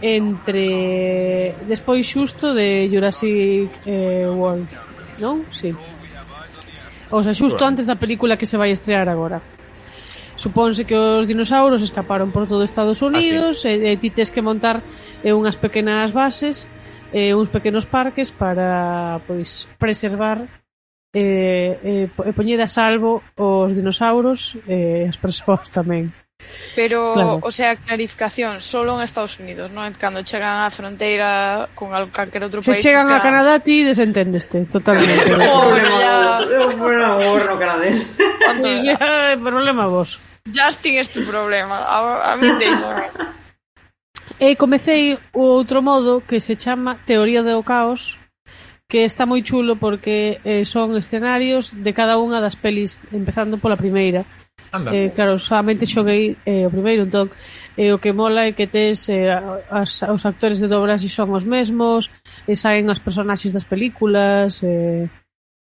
entre despois xusto de Jurassic eh, World, non? Si. Sí O sea, xusto antes da película que se vai estrear agora. Supónse que os dinosauros escaparon por todo Estados Unidos ah, sí. e, e ti tes que montar eh, unhas pequenas bases, eh, uns pequenos parques para pois preservar eh, eh, e poñer a salvo os dinosauros eh, e eh, as persoas tamén. Pero, claro. o sea, clarificación, solo en Estados Unidos, non? Cando chegan á fronteira con calquer outro Se país... Se chegan a Canadá, ti desenténdeste, totalmente. o oh, problema vos, no canadés. O problema vos. Justin é tu problema, a, a mí deixame. E eh, comecei outro modo que se chama Teoría do Caos, que está moi chulo porque eh, son escenarios de cada unha das pelis, empezando pola primeira. Anda. Eh, claro, solamente xoguei eh, o primeiro, entón, eh, o que mola é que tes eh, as, os actores de dobras e son os mesmos, e saen as personaxes das películas, eh,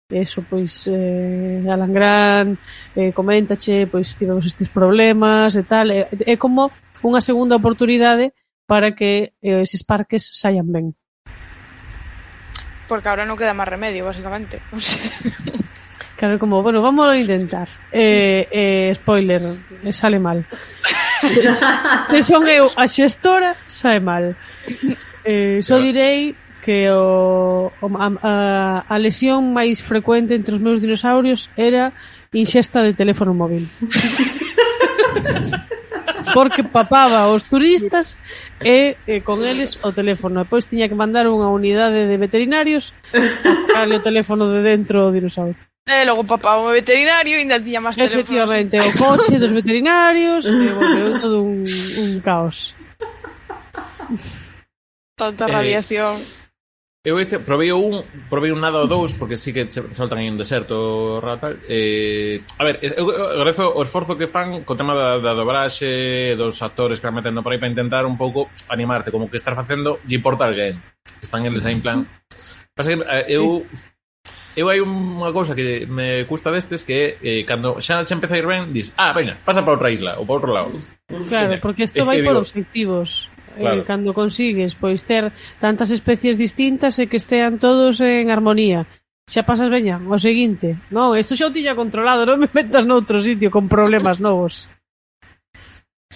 eso, pois, eh, Alan Grant, eh, coméntache, pois, tivemos estes problemas e tal, é, é como unha segunda oportunidade para que eh, eses parques saian ben. Porque ahora non queda máis remedio, basicamente. O sea... Claro, como, bueno, vamos a intentar. Eh, eh, spoiler, eh, sale mal. son eu a xestora, sae mal. Eh, só direi que o, o, a, a, a lesión máis frecuente entre os meus dinosaurios era inxesta de teléfono móvil. Porque papaba os turistas e, e con eles o teléfono. E pois tiña que mandar unha unidade de veterinarios a o teléfono de dentro o dinosaurio. E logo papá o veterinario ainda tiña máis teléfonos. Efectivamente, o coche dos veterinarios, e volveu todo un, un caos. Tanta eh, radiación. Eh, eu este probei un, probei un nada ou dous porque sí que saltan aí un deserto tal. Eh, a ver, eu agradezo o esforzo que fan co tema da, da dobraxe, dos actores que van metendo por aí para intentar un pouco animarte, como que estar facendo lle importa alguén. Están eles aí en plan. Pasa que eh, eu sí eu hai unha cousa que me custa destes que é eh, cando xa xa empeza a ir ben, dis, ah, veña, pasa para outra isla ou para outro lado. Claro, porque isto vai por obxectivos. Eh, claro. Eh, cando consigues pois ter tantas especies distintas e que estean todos en armonía. Xa pasas veña, o seguinte. Non, isto xa o tiña controlado, non me metas noutro sitio con problemas novos.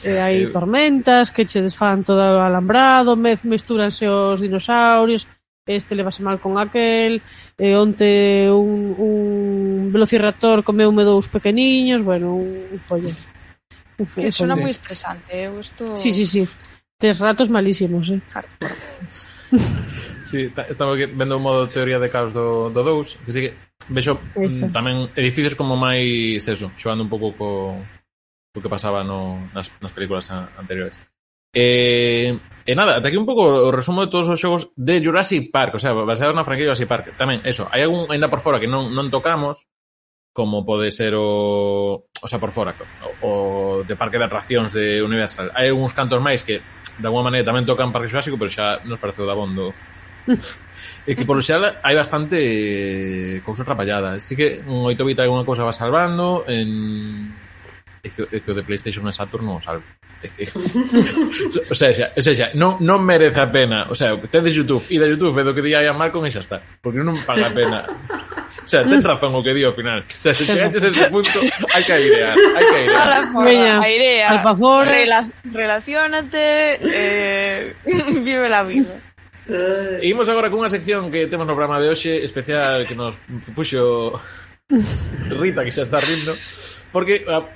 E hai eh, tormentas que che desfan todo o alambrado, mez mestúranse os dinosaurios, este levase mal con aquel, e onte un, un velociraptor comeume dous pequeniños, bueno, un, un follón. Un follón. Que sona moi estresante, eu eh? isto... Sí, sí, sí. Tes ratos malísimos, eh? Claro. sí, estamos aquí vendo o modo de teoría de caos do, do 2, que sí que vexo mm, Esta. tamén edificios como máis eso, xogando un pouco co, co que pasaba no, nas, nas películas anteriores. Eh, E nada, ata aquí un pouco o resumo de todos os xogos de Jurassic Park, o sea, baseados na franquicia Jurassic Park. Tamén, eso, hai algún ainda por fora que non, non tocamos, como pode ser o... O sea, por fora, o, o de Parque de Atraccións de Universal. Hai algúns cantos máis que, de alguma maneira, tamén tocan Parque xurásico, pero xa nos pareceu da bondo. e que, por xeral, hai bastante cousa trapallada. Así que un 8 bit alguna cousa va salvando, en é que, é que o de Playstation e Saturn non o salvo. É que, o sea, xa, o sea, xa, non, non merece a pena o sea, tedes YouTube, e a YouTube vedo que di a Malcolm e xa está porque non paga a pena. O sea, ten razón o que di ao final. O sea, se chegaches a ese punto hai que airear hai que airear. Veña, airea, al favor rela relacionate eh, vive la vida. E imos agora cunha sección que temos no programa de hoxe especial que nos puxo Rita que xa está rindo porque ah,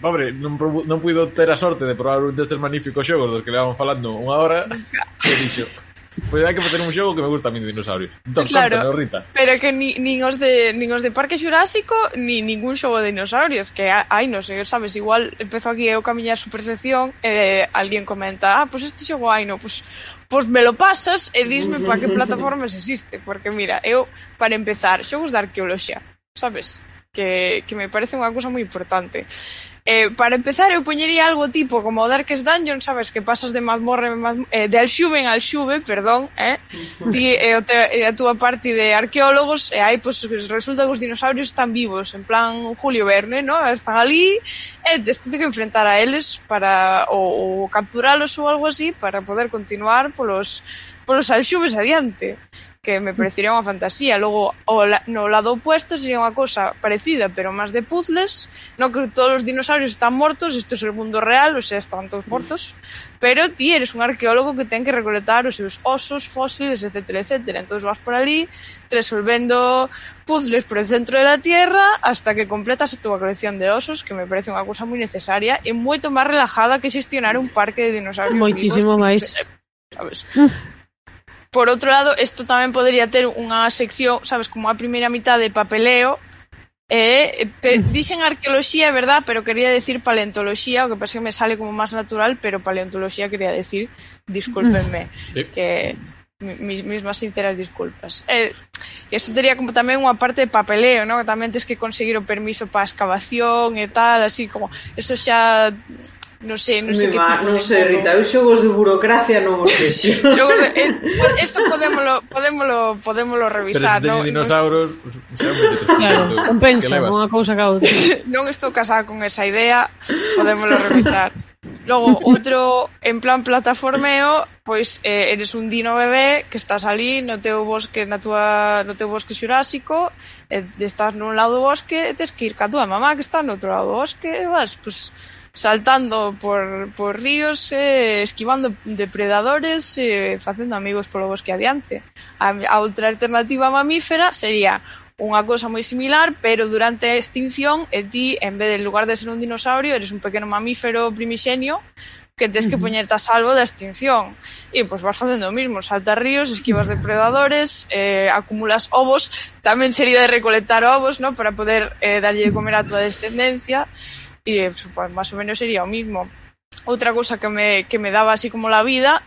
pobre, non, non puido ter a sorte de probar un destes magníficos xogos dos que levamos levaban falando unha hora e dixo Pois hai que facer un xogo que me gusta a min de dinosaurios. Entón, claro, cóntanos, Rita. Pero que ni, nin, os de, nin os de Parque Xurásico ni ningún xogo de dinosaurios que hai, non sei, sabes, igual empezo aquí eu camiñar super sección e eh, alguén comenta, ah, pois pues este xogo hai, non, pois pues, pois me lo pasas e disme para que plataformas existe, porque mira, eu para empezar, xogos de arqueoloxía, sabes? Que, que me parece unha cousa moi importante Eh, para empezar, eu poñería algo tipo como Darkest Dungeon, sabes, que pasas de mazmorra en mazmorra, eh, de Alxuben al Xuve, perdón, eh? Ti, eh, o te, eh, a túa parte de arqueólogos, e eh, aí, pois, pues, resulta que os dinosaurios están vivos, en plan Julio Verne, no? Están ali, e eh, tes que enfrentar a eles para ou, ou capturalos ou algo así para poder continuar polos polos alxubes adiante que me parecería unha fantasía. Logo, o la, no lado opuesto sería unha cousa parecida, pero máis de puzzles, no que todos os dinosaurios están mortos, isto é o mundo real, ou sea, están todos mortos, pero ti eres un arqueólogo que ten que recolectar os seus osos, fósiles, etc, etc. Entón vas por ali resolvendo puzzles por el centro de la Tierra hasta que completas a túa colección de osos, que me parece unha cousa moi necesaria e moito máis relajada que xestionar un parque de dinosaurios Moitísimo vivos. Moitísimo máis. Sabes? Mm. Por outro lado, isto tamén podría ter unha sección, sabes, como a primeira mitad de papeleo, Eh, per, mm. dixen arqueoloxía, é verdad, pero quería decir paleontoloxía, o que pasa que me sale como máis natural, pero paleontoloxía quería decir, discúlpenme, mm. sí. que mis mismas sinceras disculpas. Eh, isto tería como tamén unha parte de papeleo, ¿no? que tamén tens que conseguir o permiso para excavación e tal, así como, eso xa non sei, non sei que tipo Non sei, Rita, eu xogos de burocracia non os vexo. xogos de... Eh, eso podémolo, podémolo, podémolo revisar, non? Pero se no, dinosauros... No... Claro, compensa, unha cousa que outra. non estou casada con esa idea, podémolo revisar. Logo, outro en plan plataformeo, pois eh, eres un dino bebé que estás ali no teu bosque na túa, no teu bosque xurásico, e eh, estás nun lado do bosque e tes que ir ca túa mamá que está no outro lado do bosque, e vas, pois, saltando por, por ríos, eh, esquivando depredadores, eh, facendo amigos polo bosque adiante. A, a outra alternativa mamífera sería unha cousa moi similar, pero durante a extinción, e ti, en vez de, en lugar de ser un dinosaurio, eres un pequeno mamífero primixenio que tens que poñerte a salvo da extinción. E pois vas facendo o mismo, saltas ríos, esquivas depredadores, eh, acumulas ovos, tamén sería de recolectar ovos, no, para poder eh, darlle de comer a tua descendencia, e pues, máis ou menos sería o mismo. Outra cousa que me, que me daba así como la vida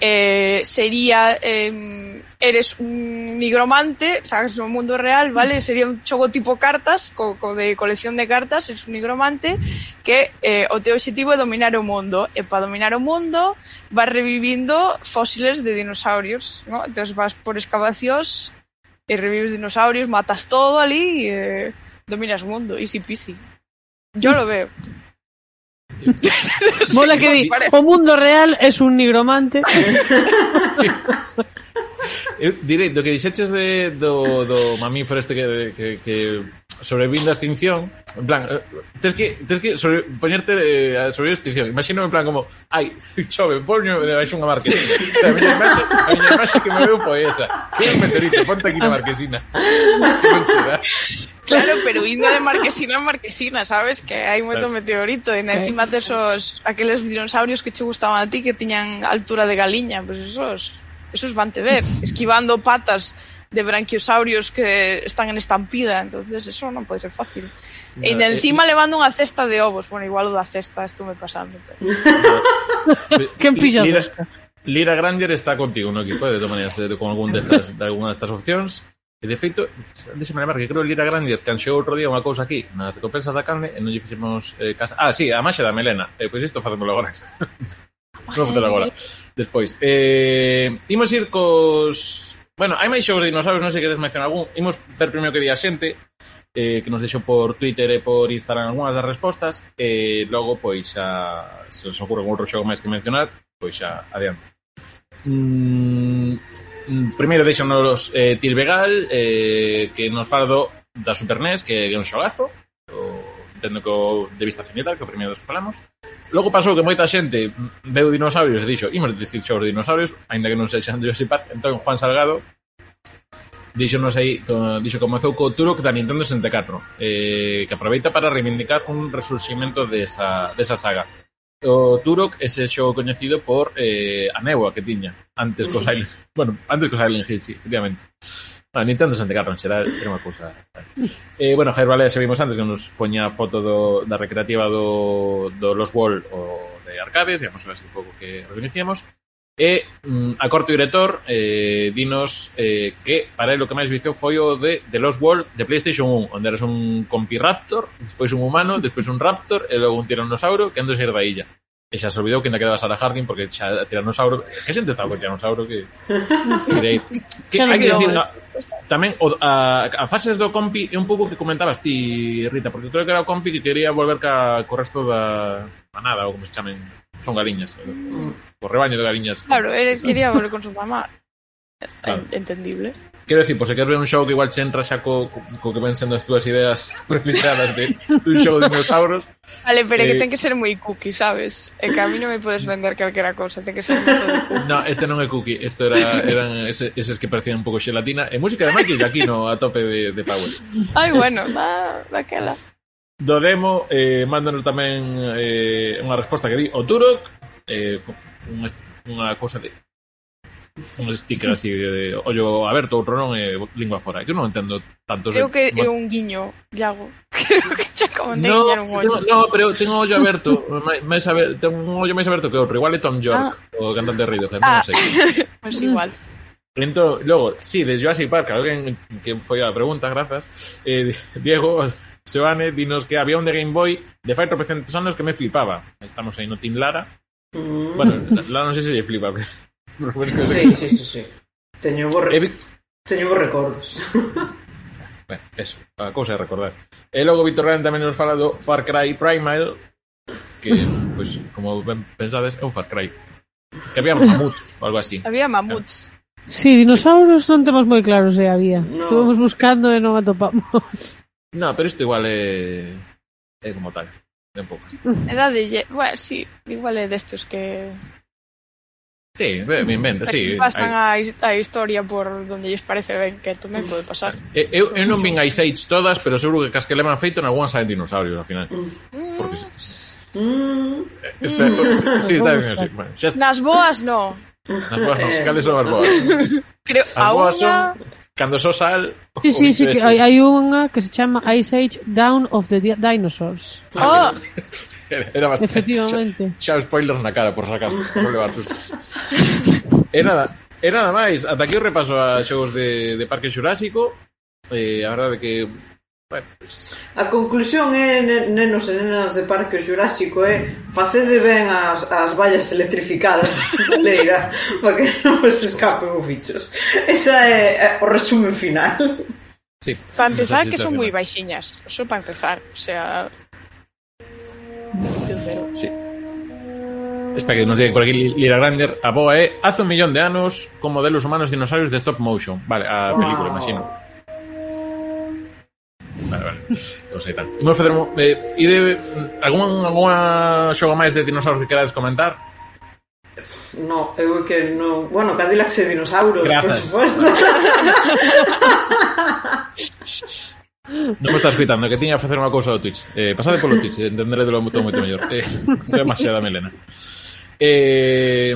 eh, sería eh, eres un nigromante, sabes, no mundo real, ¿vale? Sería un xogo tipo cartas, co, co de colección de cartas, eres un nigromante que eh, o teu objetivo é dominar o mundo eh, e para dominar o mundo vas revivindo fósiles de dinosaurios, ¿no? Entonces vas por excavacións e revives dinosaurios, matas todo ali e eh, dominas o mundo, easy peasy. Yo lo veo. Mola que di, o mundo real es un nigromante. sí. Eh, Eu direi, do que dixeches de, do, do mamífero este que, que, que sobrevive a extinción en plan, eh, tes que, tes que sobre, poñerte eh, a sobre a extinción. Imagino en plan como, ai, chove poño debaixo unha marquesina. O sea, a miña imaxe, a miña imaxe que me veo foi esa que un meteorito, ponte aquí na marquesina. Que Claro, pero indo de marquesina en marquesina, sabes? Que hai moito Claro. meteorito e encima tesos aqueles dinosaurios que che gustaban a ti que tiñan altura de galiña, pois pues esos esos van te ver, esquivando patas de branquiosaurios que están en estampida, entonces eso non pode ser fácil. No, e de eh, encima eh, levando unha cesta de ovos, bueno, igual o da cesta estuve pasando. Pero... Quen pilla Lira, Lira Granger está contigo no equipo, de todas maneras, eh, con algún destas, de alguna destas opcións. E de feito, déxeme lembrar que creo que Lira Granger canxeou outro día unha cousa aquí nas recompensas da carne e non lle fixemos eh, casa. Ah, sí, a maxa da melena. Eh, pois isto facémoslo agora. non facémoslo agora. Despois. Eh, imos ir cos Bueno, hai máis xogos de dinosaurios, non sei que mencionar algún. Imos ver primeiro que di a xente, eh, que nos deixou por Twitter e por Instagram algunhas das respostas, e eh, logo, pois, xa, se os ocurre algún outro xogo máis que mencionar, pois xa, adiante. Mm, mm primeiro deixanos eh, Tilbegal, eh, que nos fala do, da Super NES, que é un xogazo, o, entendo que o de vista cenital que o primeiro dos que falamos, Logo pasou que moita xente veu dinosaurios e dixo, imos dicir xa de dinosaurios, aínda que non sexan Jurassic Park. Entón, Juan Salgado dixonos aí, dixo comezou co Turok da Nintendo 64, eh, que aproveita para reivindicar un resurximento desa, desa saga. O Turok é ese xogo coñecido por eh, a néboa que tiña antes co Silent, bueno, antes co Silent Hill, sí, efectivamente. A Nintendo 64 en xeral era unha cousa. Eh, bueno, Jair Valea xa vimos antes que nos poña a foto do, da recreativa do, do Los Wall o de Arcades, digamos así un pouco que recoñecíamos. E mm, a corto director eh, dinos eh, que para el o que máis viciou foi o de The Lost World de Playstation 1 onde eras un compiraptor, despois un humano, despois un raptor e logo un tiranossauro que ando a ir da illa. E xa se olvidou que ainda quedaba Sara Harding porque xa Tiranossauro, que xente estaba con Tiranossauro que que, que hai que decir no, tamén o, a, a fases do compi é un pouco que comentabas ti Rita, porque creo que era o compi que quería volver ca co resto da manada ou como se chamen, son galiñas, mm. o rebaño de galiñas. Claro, ele quería volver con su mamá. Ah. claro. entendible. Quero decir, por se queres ver un show que igual che entra xa co, co, co que ven sendo as túas ideas prefixadas de un show de dinosaurios. Vale, pero eh, que ten que ser moi cookie, sabes? É que a mí non me podes vender calquera cosa, ten que ser moi cookie. No, este non é cookie, este era, eran ese, eses que parecían un pouco xelatina. E música de Michael Giacchino a tope de, de Power. Ai, bueno, da, daquela. Do demo, eh, mándanos tamén eh, unha resposta que di o Turok, eh, unha, unha cousa de un sticker así de, de ollo aberto, outro non e lingua fora. Que eu non entendo tanto Creo que é un guiño, Iago. Creo que xa como te No, un ollo. no, no, pero tengo ollo aberto, máis, máis aber, tengo un ollo máis aberto que outro, igual é Tom York, o cantante de non Ah. sei. Pois igual. Entón, logo, sí, de Jurassic Park, alguén que foi a pregunta, grazas, eh, Diego Seoane dinos que había un de Game Boy de fai tropecentes anos que me flipaba. Estamos aí no Team Lara. Mm. Bueno, Lara non sei se lle flipa, pero... Sí, sí, sí, sí. Teño vos, re... Teño bo recordos. Ben, eso, a cousa é recordar. E logo Víctor Ryan tamén nos fala do Far Cry Primal, que, pois, pues, como ben pensades, é un Far Cry. Que había mamuts, ou algo así. Había mamuts. Sí, dinosaurios non temos moi claros se eh, había. No. Estuvemos buscando e non atopamos. No, pero isto igual é... é como tal. Ben poucas. É da de... Bueno, sí, igual é destos que Sí, ben, ben, ben, sí. Pasan hai... a, a historia por donde lles parece ben que tome pode pasar. Eh, eu, eu non vin a Ice Age todas, pero seguro que cas que le feito en nalgúan saen dinosaurios ao final. Mm. Porque Mm. Eh, espera, sí, está ben, sí. Bueno, xa... Nas boas no. Nas boas no, cales son as boas? Creo, as a boas unha... son Cando só sal... Sí, sí, sí, que hai, hai unha que se chama Ice Age Down of the Dinosaurs. Ah, oh! Era bastante... Efectivamente. Xa, xa spoilers na cara, por sacaso. Vou levar E nada, e nada máis. Ata aquí o repaso a xogos de, de Parque Xurásico. Eh, a verdade que A conclusión é, nenos e nenas de Parque Xurásico, é facede ben as, as vallas electrificadas da leira para que non vos escapen os bichos. Esa é, é o resumen final. Sí. Para empezar, que son moi baixiñas. Só para empezar. O sea... Sí. Espera que nos diga por aquí Lira Grander A boa é Hace un millón de anos Con modelos humanos dinosaurios de stop motion Vale, a película, wow. imagino Vale, vale. Sei tal. Vamos facer un... Eh, ide, algún, alguna xogo máis de dinosaurios que querades comentar? No, eu que non... Bueno, Cadillacs e dinosaurios, Grazas. por suposto. non me estás escutando, que tiña a facer unha cousa do Twitch. Eh, pasade polo Twitch, entenderé de lo moito moito mellor. Eh, é demasiada melena. Eh,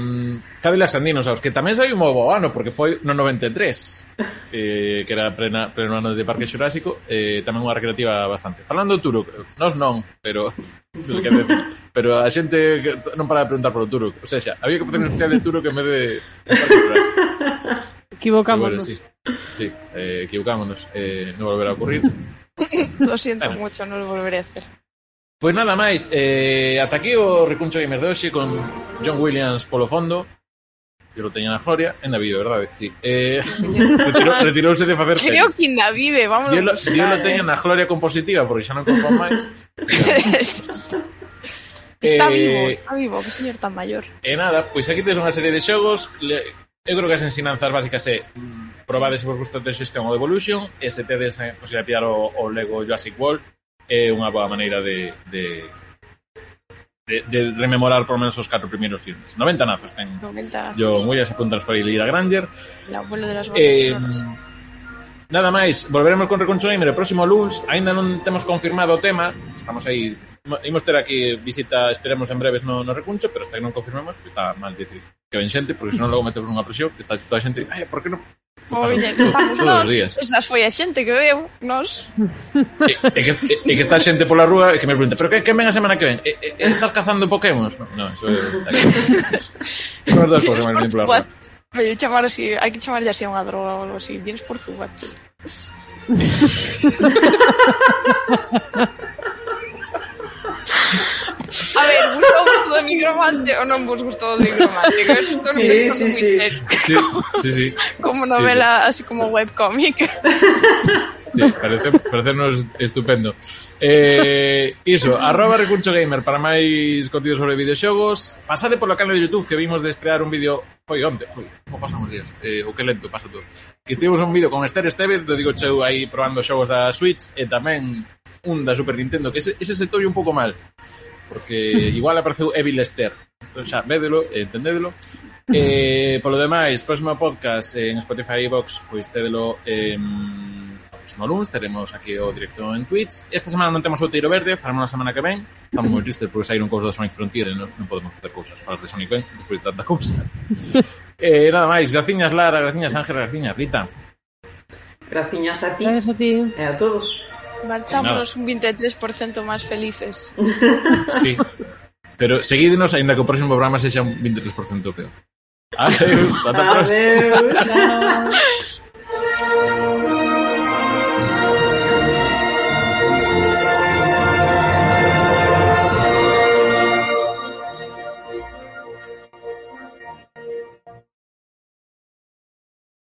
Cadillacs Andinos, aos que tamén saiu moi bo ano, porque foi no 93, eh, que era plena, pleno ano de Parque Xurásico, eh, tamén unha recreativa bastante. Falando do Turok, nos non, pero non que decir, pero a xente non para de preguntar polo Turok. O sea, xa, había que facer un especial de Turok en vez de, de Parque Xurásico. Equivocámonos. Bueno, sí, sí eh, equivocámonos. Eh, non volverá a ocurrir. Lo siento bueno. mucho, no lo volveré a hacer. Pois nada máis, eh, ata aquí o Recuncho Gamer de hoxe con John Williams polo fondo que lo teña na Gloria, en David, verdade? Sí. Eh, retirou, retirouse de facer Creo series. que en vive, eh, vamos. Yo lo, buscar, yo lo teña na Gloria compositiva porque xa non compón máis. está eh, vivo, está vivo, que señor tan maior. E eh, nada, pois aquí tes unha serie de xogos, le, eu creo que as ensinanzas básicas é probade se vos gusta de xestión ou Evolution, e se tedes a posibilidad de pillar o, o Lego Jurassic World, é unha boa maneira de, de de, de rememorar por menos os catro primeiros filmes. 90 nazos ten. 90 nazos. John Williams apuntas para Lida Granger. El abuelo de las eh, sonoras. Nada máis, volveremos con Reconchonimer o próximo lunes. Ainda non temos confirmado o tema. Estamos aí imos ter aquí visita, esperemos en breves no, no recuncho, pero hasta que non confirmemos, que está mal dicir que ven xente, porque senón logo metemos unha presión, que está toda a xente, ai, por que non Moviña, estamos nós, esas foi a xente que veu, nós. E, e, que, e, que está xente pola rúa e que me pregunta, pero que, que ven a semana que ven? E, e, estás cazando pokémons? Non, no, iso é... Son as dúas cousas que me pola rúa. Vai chamar así, hai que chamarlle así a unha droga ou algo así, vienes por tu. A ver, gustou o do nigromante oh, ou non vos gustou o nigromante? Que eso sí, sí, sí. sí, sí, sí. Como novela, sí, sí. así como webcomic. Sí, parece, parecenos estupendo. Eh, iso, arroba recuncho gamer para máis contidos sobre videoxogos. Pasade polo canal de Youtube que vimos de estrear un vídeo... Foi onde, foi, como pasan os días. Eh, oh, o que lento pasa todo. Que estivemos un vídeo con Esther Estevez, te digo cheu aí probando xogos da Switch eh, e tamén un da Super Nintendo, que ese, ese se tolle un pouco mal porque igual apareceu Evil Esther. Isto xa védelo, entendédelo. Eh, polo demais, próximo podcast en Spotify e Vox, pois tédelo eh, próximo lunes teremos aquí o directo en Twitch. Esta semana non temos o Tiro Verde, faremos na semana que ven. Estamos moi tristes porque saíron cousas da Sonic Frontier e non, non podemos facer cousas para de Sonic ben, despois de tanta cousa. eh, nada máis, graciñas Lara, graciñas Ángel, graciñas Rita. Graciñas a ti. Gracias a ti. E a todos. Marchámonos no. un 23% máis felices. Sí. Pero seguídenos, aínda que o próximo programa sexa un 23% peor. Adeus, patatas. Adeus.